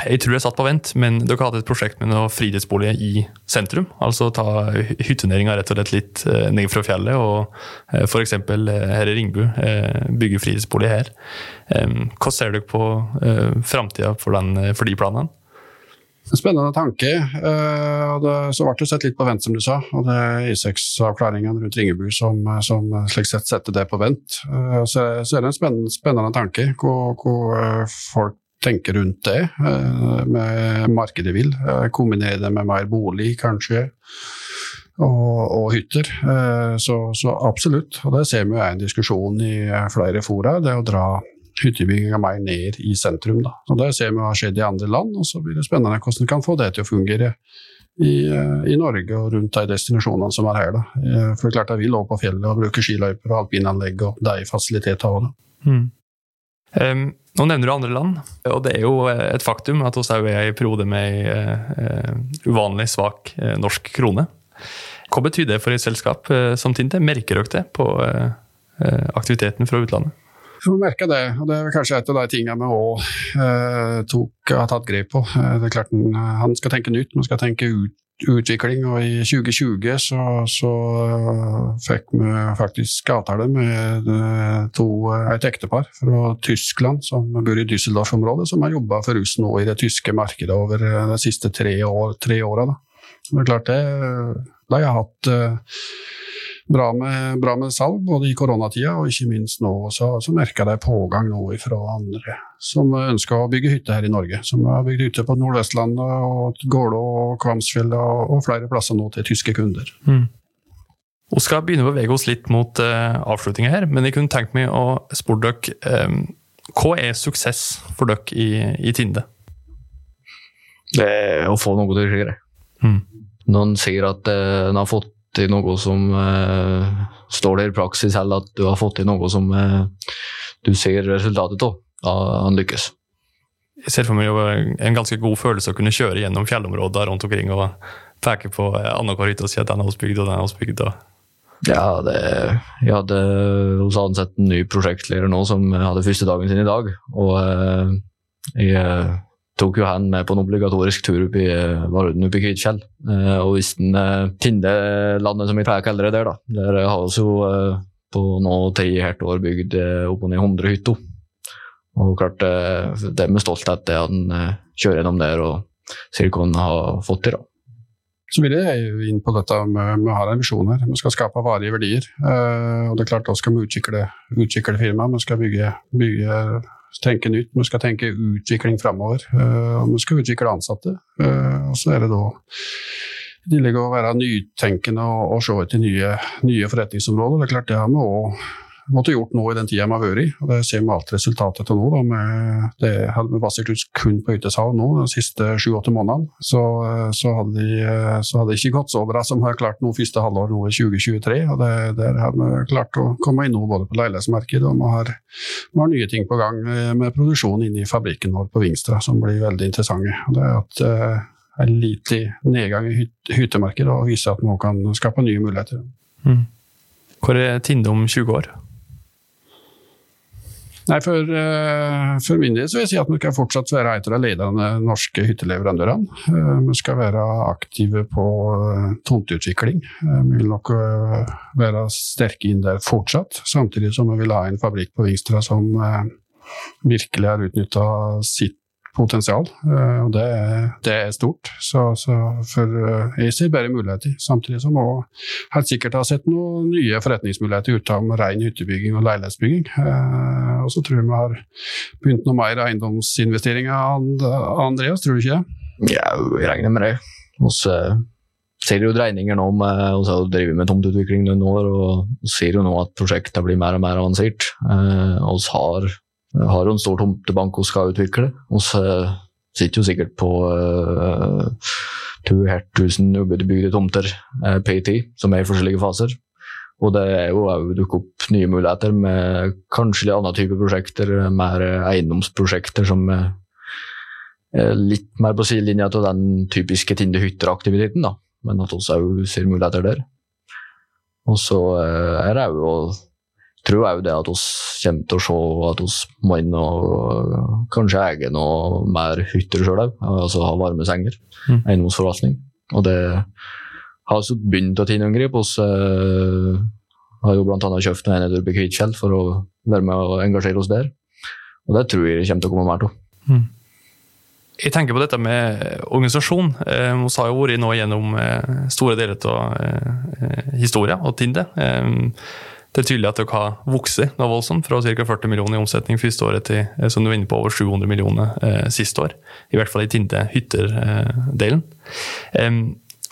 jeg tror jeg satt på vent, men dere hadde et prosjekt med noe fritidsbolig i sentrum. Altså ta hyttenæringa rett og slett litt eh, ned fra fjellet, og eh, f.eks. Eh, her i Ringbu bygge fritidsbolig her. Hva ser dere på framtida for, for de planene? En spennende tanke. og Det, så ble det sett litt på vent, som du sa. og Det er I6-avklaringene rundt Ringebu som, som, slik sett setter det på vent. Så, så er det en spennende, spennende tanke hvor, hvor folk tenker rundt det, eh, med markedet vil. Eh, kombinere det med mer bolig, kanskje, og, og hytter. Eh, så, så, absolutt. Og det ser vi er en diskusjon i flere fora, det å dra hyttebygginga mer ned i sentrum. Da. Og Det ser vi har skjedd i andre land, og så blir det spennende hvordan vi kan få det til å fungere i, i, Norge og rundt de destinasjonene som er her. Da. For det er klart jeg vil lå på fjellet og bruke skiløyper og alpinanlegg og de fasilitetene. Mm. Um, nå nevner du andre land, og det er jo et faktum at vi er i periode med uh, uvanlig svak uh, norsk krone. Hva betyr det for et selskap uh, som Tinte? Merker dere det på aktiviteten fra utlandet? Vi merker det, og det er kanskje et av de tingene vi òg har tatt grep på. Det er klart Han skal tenke nytt, man skal tenke ut utvikling, og i 2020 så, så fikk vi faktisk avtale med eh, to, et ektepar fra Tyskland som bor i Düsseldorf-området, som har jobba for oss nå i det tyske markedet over de siste tre, år, åra. Det er klart det, de har hatt eh, bra med, bra med, salg, både i koronatida og ikke minst nå. Så, så merker jeg pågang nå fra andre som ønsker å bygge hytte her i Norge. Som har bygd hytte på Nordvestlandet, og Gålå og Kvamsfjell og, og, flere plasser nå til tyske kunder. Mm. Vi skal begynne å bevege oss litt mot uh, eh, avslutninga her, men jeg kunne tenkt meg å spørre dere um, hva er suksess for dere i, i Tinde? Det er å få noe til å skje. Mm. Noen sier at uh, en har fått til noe som eh, står der i praksis, eller at du har fått til noe som eh, du ser resultatet av. Da han lykkes. Jeg ser for meg jo en ganske god følelse å kunne kjøre gjennom fjellområder rundt omkring og peke på annenhver hytte og si at den er hos bygd og den er hos bygd. Ja, det, jeg hadde hos ansatt en ny prosjektleder nå som hadde første dagen sin i dag. Og eh, jeg tok jo han med på en obligatorisk tur opp i eh, Varden oppe i Kvitfjell. Eh, og hvis han finner Tindelandet, som vi pleier å kalle det der, da, der har vi jo eh, på nå ti helt år bygd eh, opp og ned 100 hytter. Og klart, eh, det er med stolthet det eh, kjører gjennom der og ser hva han har fått til. da. Så vil jeg inn på dette med å ha en visjon her. Vi skal skape varige verdier. Eh, og det er klart Da skal vi utvikle, utvikle firmaet. Vi skal bygge, bygge, tenke nytt. Vi skal tenke utvikling framover. Eh, og vi skal utvikle ansatte. Eh, og så er det da i tillegg å være nytenkende og, og se etter nye, nye forretningsområder. Det er klart det har vi òg måtte gjort noe i den tida vi har vært i. og Det ser vi alt resultatet av nå. Da, med, det hadde vi basert ut kun på hyttesalg nå de siste sju-åtte månedene. Så, så, hadde det ikke gått så bra som har klart nå første halvår nå i 2023. og det, Der hadde vi klart å komme inn nå både på leilighetsmarkedet og vi har, vi har, nye ting på gang med produksjon inne i fabrikken vår på Vingstra som blir veldig interessante. og det er at eh, en liten nedgang i hyt, hyttemarkedet og viser at vi kan skape nye muligheter. Mm. Hvor er Tinde om 20 år? Nei, for, uh, for, min del så vil jeg si at vi skal fortsatt være et av de ledende norske hytteleverandørene. Uh, vi skal være aktive på uh, tomteutvikling. vi vil nok være sterke inn der fortsatt, samtidig som vi vil ha en fabrikk på Vingstra som virkelig har utnytta sitt potensial, og det, det er stort. Så, så, for jeg ser bare muligheter, samtidig som vi helt sikkert har sett noen nye forretningsmuligheter utenom ren hyttebygging og leilighetsbygging. Og så tror jeg vi har begynt noe mer eiendomsinvesteringer, Andreas, tror du ikke det? Ja, jeg regner med det. Vi ser jo dreininger nå med har drive med tomteutvikling noen år, og vi ser jo nå at prosjektet blir mer og mer avansert. Vi har har jo en stor tomtebank vi skal utvikle. Vi sitter jo sikkert på uh, 2000 ubebygde tomter uh, PT, som er i forskjellige faser. Og det er jo òg dukket opp nye muligheter med kanskje litt annen type prosjekter, mer eiendomsprosjekter som er litt mer på sidelinja av den typiske Tinde-hytter-aktiviteten, da. Men at vi òg ser muligheter der. Og så er det òg tror jeg jo det at vi kommer til å se at må inn og kanskje eier noe mer hytter sjøl òg. Altså ha varme senger. Mm. Eiendomsforvaltning. Og det har vi begynt å tilgripe. Vi uh, har jo bl.a. kjøpt noen enheter i Kvitfjell for å være med og engasjere oss der. Og det tror jeg kommer til å komme mer av. Mm. Jeg tenker på dette med organisasjon. Eh, vi har jo vært nå gjennom eh, store deler av eh, historien og Tinde. Eh, det er tydelig at dere har vokst noe voldsomt, fra ca. 40 millioner i omsetning første året til eh, som du var inne på, over 700 millioner eh, siste år. I hvert fall i Tinte hytter-delen. Eh,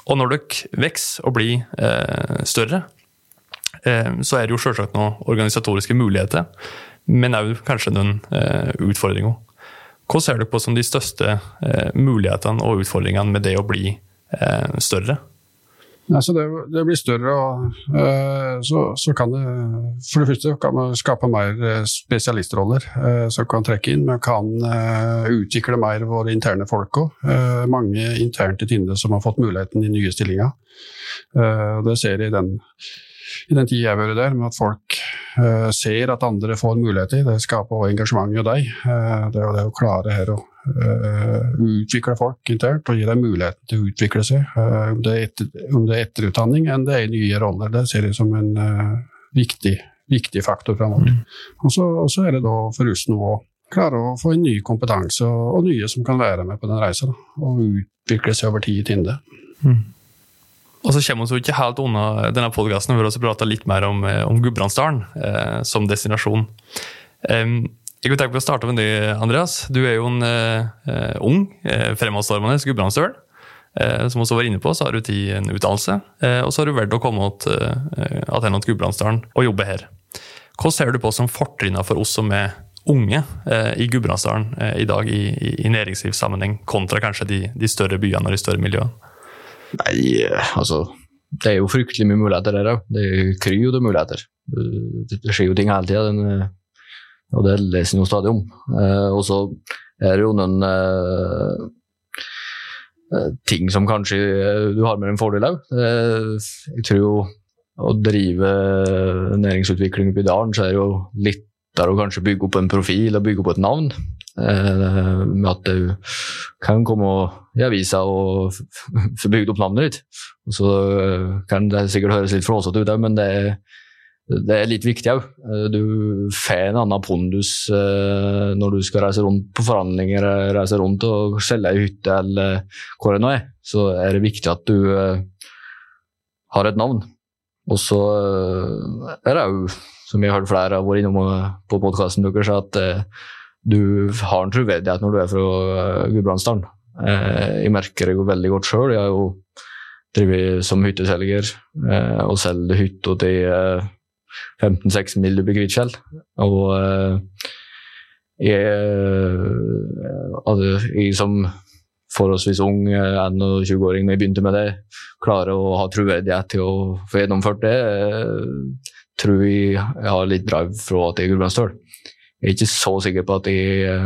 og når dere vokser og blir eh, større, eh, så er det jo selvsagt noen organisatoriske muligheter, men òg kanskje noen eh, utfordringer. Hva ser dere på som de største mulighetene og utfordringene med det å bli større? Altså det, det, blir større, og uh, så, så, kan det For det første kan man skape mer eh, spesialistroller uh, som kan trekke inn. Man kan uh, utvikle mer våre interne folk òg. mange internt i Tinde som har fått muligheten i nye stillinger. det ser jeg i den, i den tida jeg har vært der, med at folk ser at andre får muligheter. Det skaper også engasjement i deg. det er jo det å klare her Uh, utvikle folk internt og gi dem muligheten til å utvikle seg. Uh, om, det etter, om, det er etterutdanning enn det er nye roller, det ser jeg som en uh, viktig, viktig, faktor framover. Mm. Og, og, så er det da for oss nå å klare å få en ny kompetanse og, og, nye som kan være med på den reisa, og utvikle seg over tid i Tinde. Mm. Og så kommer vi ikke helt unna denne podkasten har vi prater litt mer om, om Gudbrandsdalen eh, som destinasjon. Um, jeg kunne tenke på å starte med deg, Andreas. Du er jo en uh, ung, uh, fremadstormende gudbrandsdøl. Uh, som også var inne på, så har du tid en utdannelse, uh, og så har du valgt å komme tilbake til Gudbrandsdalen og jobbe her. Hva ser du på som fortrinnene for oss som er unge eh, i Gudbrandsdalen eh, i dag i, i, i næringslivssammenheng, kontra kanskje de, de, større byene og de større miljøene? Nei, altså Det er jo fryktelig mye muligheter der òg. Det kryr jo det muligheter. Det skjer jo ting hele tida, og det leser en jo stadig om. Eh, og så er det jo noen eh, eh, ting som kanskje du har med en fordel òg. jeg tror jo å drive næringsutvikling oppi dalen, så er det jo lettere å kanskje bygge opp en profil og bygge opp et navn. Med at du kan komme i avisa og få bygd opp navnet ditt. Så kan det sikkert høres litt flåsete ut, men det er det er litt viktig òg. Eh, du får en annen pondus eh, når du skal reise rundt på forhandlinger, eh, reise rundt og selge ei hytte eller hvor det nå er. Så er det viktig at du har et navn. Og så er det òg, som jeg har hørt flere har vært innom på podkasten deres, at du har en troverdighet når du er fra Gudbrandsdalen. Jeg merker det jo veldig godt sjøl. Jeg har jo drevet som hytteselger og selger hytta til 15-16 mil Kvitskjell. Og uh, jeg, uh, jeg, som forholdsvis ung 21-åring når jeg begynte med det, klarer å ha troverdighet til å få gjennomført det, uh, tror jeg jeg har litt drive fra at jeg er gudbrandsdøl. Jeg er ikke så sikker på at jeg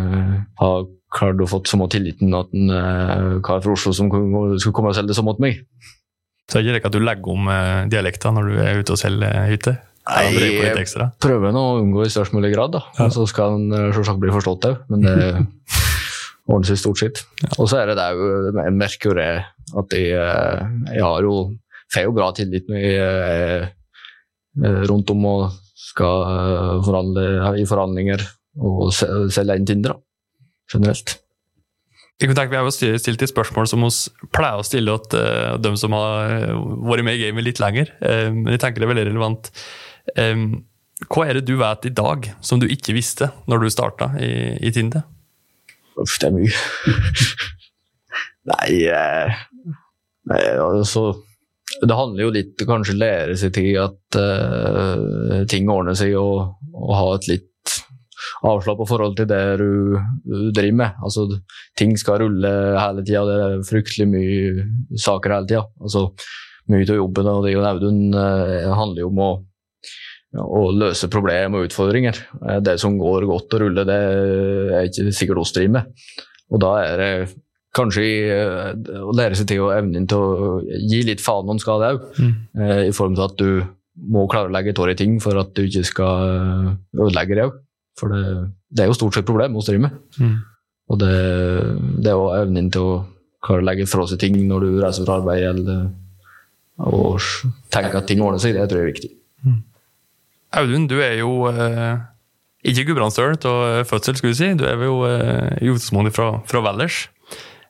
har klart å få samme tilliten at en kar fra Oslo som skulle komme og selge det samme mot meg. Så er det ikke at du legger om dialekter når du er ute og selger hytte? Nei, jeg prøver å unngå i størst mulig grad. da. Ja. Så skal han eh, selvsagt bli forstått òg, men det ordner seg stort sett. Ja. Og så er det òg Jeg merker jo det at jeg, eh, jeg har jo får jo bra tillit når jeg er eh, rundt om og skal forhandle i forhandlinger og selge inn Tinder, da. generelt. Jeg kunne Vi har jo stilt et spørsmål som vi pleier å stille til uh, dem som har vært med i gamet litt lenger. Uh, men jeg tenker det er veldig relevant. Hva er det du vet i dag som du ikke visste når du starta i, i Tinde? Uff, det er mye. nei, eh, altså Det handler jo litt kanskje lære seg til at eh, ting ordner seg, og, og ha et litt avslappa forhold til det du, du, driver med. Altså, ting skal rulle hele tida, det er fryktelig mye saker hele tida. Altså, mye av jobben og det Audun eh, handler jo om å å løse problemer og utfordringer. Eh, det som går godt og ruller, det er ikke sikkert oss driver med. Og da er det kanskje eh, å lære seg til å evne til å gi litt faen om skade òg. Mm. Eh, I form av at du må klare å legge et år i ting for at du ikke skal ødelegge det òg. For det, det, er jo stort sett problem vi driver med. Mm. Og det, det er jo evnen til å klare å legge fra seg ting når du reiser fra arbeid eller og tenke at ting ordner seg, det tror jeg er viktig. Audun, du er jo eh, ikke gudbrandsdøl av fødsel, skulle du si. Du er jo eh, utgangspunktet fra, fra Valdres.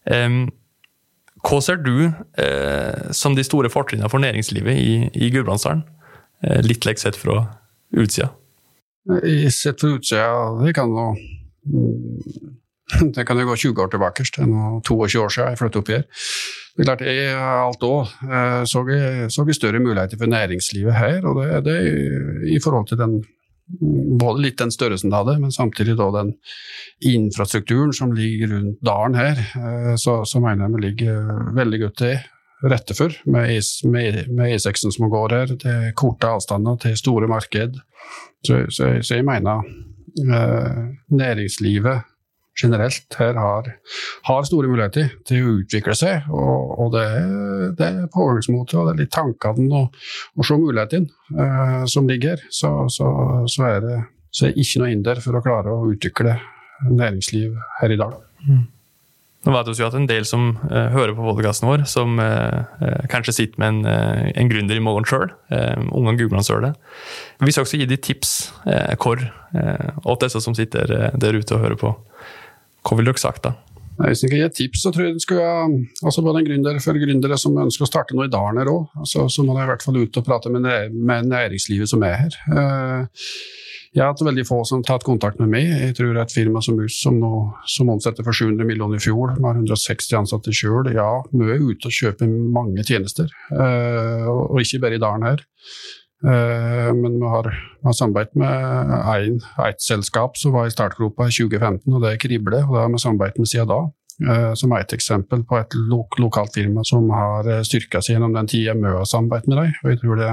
Eh, hva ser du eh, som de store fortrinnene for næringslivet i, i Gudbrandsdalen? Eh, litt lekt sett fra utsida. Sett fra utsida, det kan jo det kan jo gå 20 år tilbake. Det er nå 22 år siden jeg flyttet opp her. Det er klart, jeg alt òg eh, så, så vi større muligheter for næringslivet her. og det, det i forhold til den både litt den størrelsen det hadde, men samtidig da den infrastrukturen som ligger rundt dalen her, eh, så, så mener jeg vi ligger veldig godt til rette for, med, E, med, med E6-en som går her, til korte avstander, til store marked. Så, så, så jeg mener eh, næringslivet generelt her har, har, store muligheter til å utvikle seg. Og, og det, det, er pågangsmotet og det er litt tankene og, og se mulighetene eh, som ligger her. Så, så, så, er det så er ikke noe hinder for å klare å utvikle næringsliv her i dag. Mm. Nå vet vi at en del som eh, hører på podkasten vår, som eh, kanskje sitter med en, en gründer i morgen sjøl, Eh, ungene Gudbrandsdøle. Vi skal også gi dem tips hvor, åt disse som sitter der ute og hører på. Hva ville dere sagt da? Hvis jeg kan gi et tips, så tror jeg det skulle altså både en gründer for gründere som ønsker å starte noe i dalen her òg, altså, så må de i hvert fall ut og prate med, med næringslivet som er her. Uh, jeg har hatt veldig få som har tatt kontakt med meg. Jeg tror et firma som Mus, som, som omsetter for 700 millioner i fjor, vi har 160 ansatte sjøl. Ja, er ute og kjøper mange tjenester, Uh, og ikke bare i dalen her. Eh, men vi har, har samarbeidet med ett et selskap som var i startgropa i 2015, og det er Krible. og Det har vi samarbeidet med siden da. eh, Som er et eksempel på et lok lokalt firma som har styrka seg gjennom den tida vi har samarbeidet med dem. Og jeg tror, det,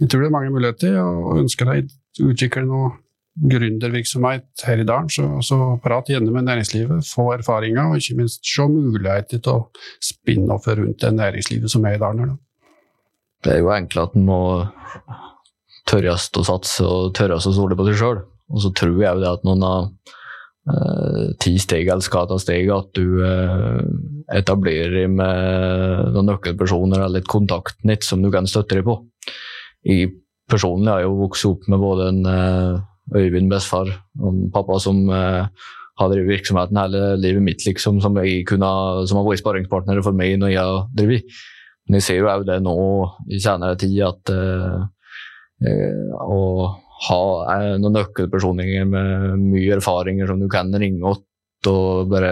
jeg tror det er mange muligheter, og ønsker de utvikle noe gründervirksomhet her i dalen, så, så prat gjerne med næringslivet, få erfaringer, og ikke minst se muligheter til å spinne off rundt det næringslivet som er i dalen. Det er jo egentlig at en må tørres å satse og tørres å stole på seg sjøl. Og så tror jeg jo det at noen av eh, ti steg eller skal ta steg, at du eh, etablerer med noen nøkkelpersoner eller et kontaktnett som du kan støtte deg på. Jeg personlig har jo vokst opp med både en eh, Øyvind bestefar og en pappa som eh, har drevet virksomheten hele livet mitt, liksom, som, kunne, som har vært sparringspartnere for meg når jeg har drevet. Men jeg ser jo òg det nå i senere tid, at eh, eh, å ha eh, noen nøkkelpersoner med mye erfaringer som du kan ringe åt og bare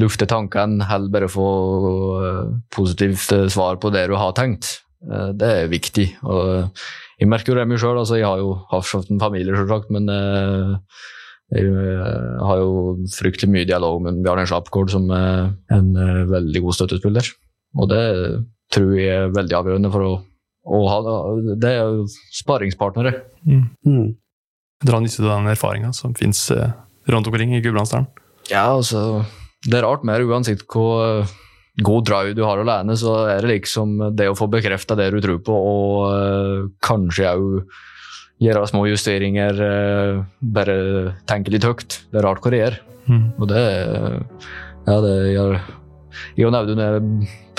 lufte tankene, heller bare få positivt svar på det du har tenkt, det er viktig. Og jeg merker jo det mye sjøl. Altså, jeg har jo hatt en familie, selvsagt, men jeg har jo fryktelig mye dialog med Bjarne Slapgård, som er en veldig god støttespiller. Og det tror jeg er veldig avgjørende for å, å ha Det Det er jo sparingspartnere. Mm. Dra nytte av den erfaringa som fins rundt omkring i Gudbrandsdalen. Ja, altså Det er rart mer, uansett hvor god drive du har alene, så er det liksom det å få bekrefta det du tror på, og uh, kanskje òg gjøre små justeringer, bare tenke litt høyt. Det er rart hva det gjør. Mm. Og det Ja, det gjør Jeg og Audun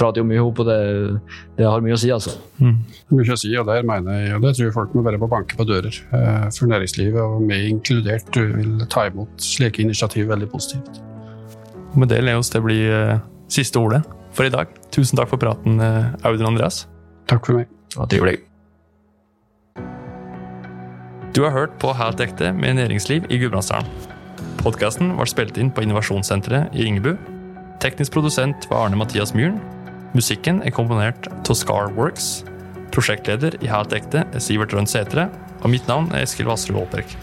prater jo mye ihop, og det, det har mye å si, altså. Mm. Mye å si, og der mener jeg, og det tror jeg folk må bare på banke på dører. Eh, for næringslivet, og meg inkludert, vil ta imot slike initiativ veldig positivt. Og med det Leos, det bli eh, siste ordet for i dag. Tusen takk for praten, eh, Audun Andreas. Takk for meg. Ja, trivelig. Du har hørt på Helt ekte med næringsliv i Gudbrandsdalen. Podkasten var spilt inn på Innovasjonssenteret i Ringebu. Teknisk produsent var Arne Mathias Myhren. Musikken er komponert av Scar Works. Prosjektleder i Helt ekte er Sivert Rønn Sætre. Og mitt navn er Eskil Vassrud Aaperk.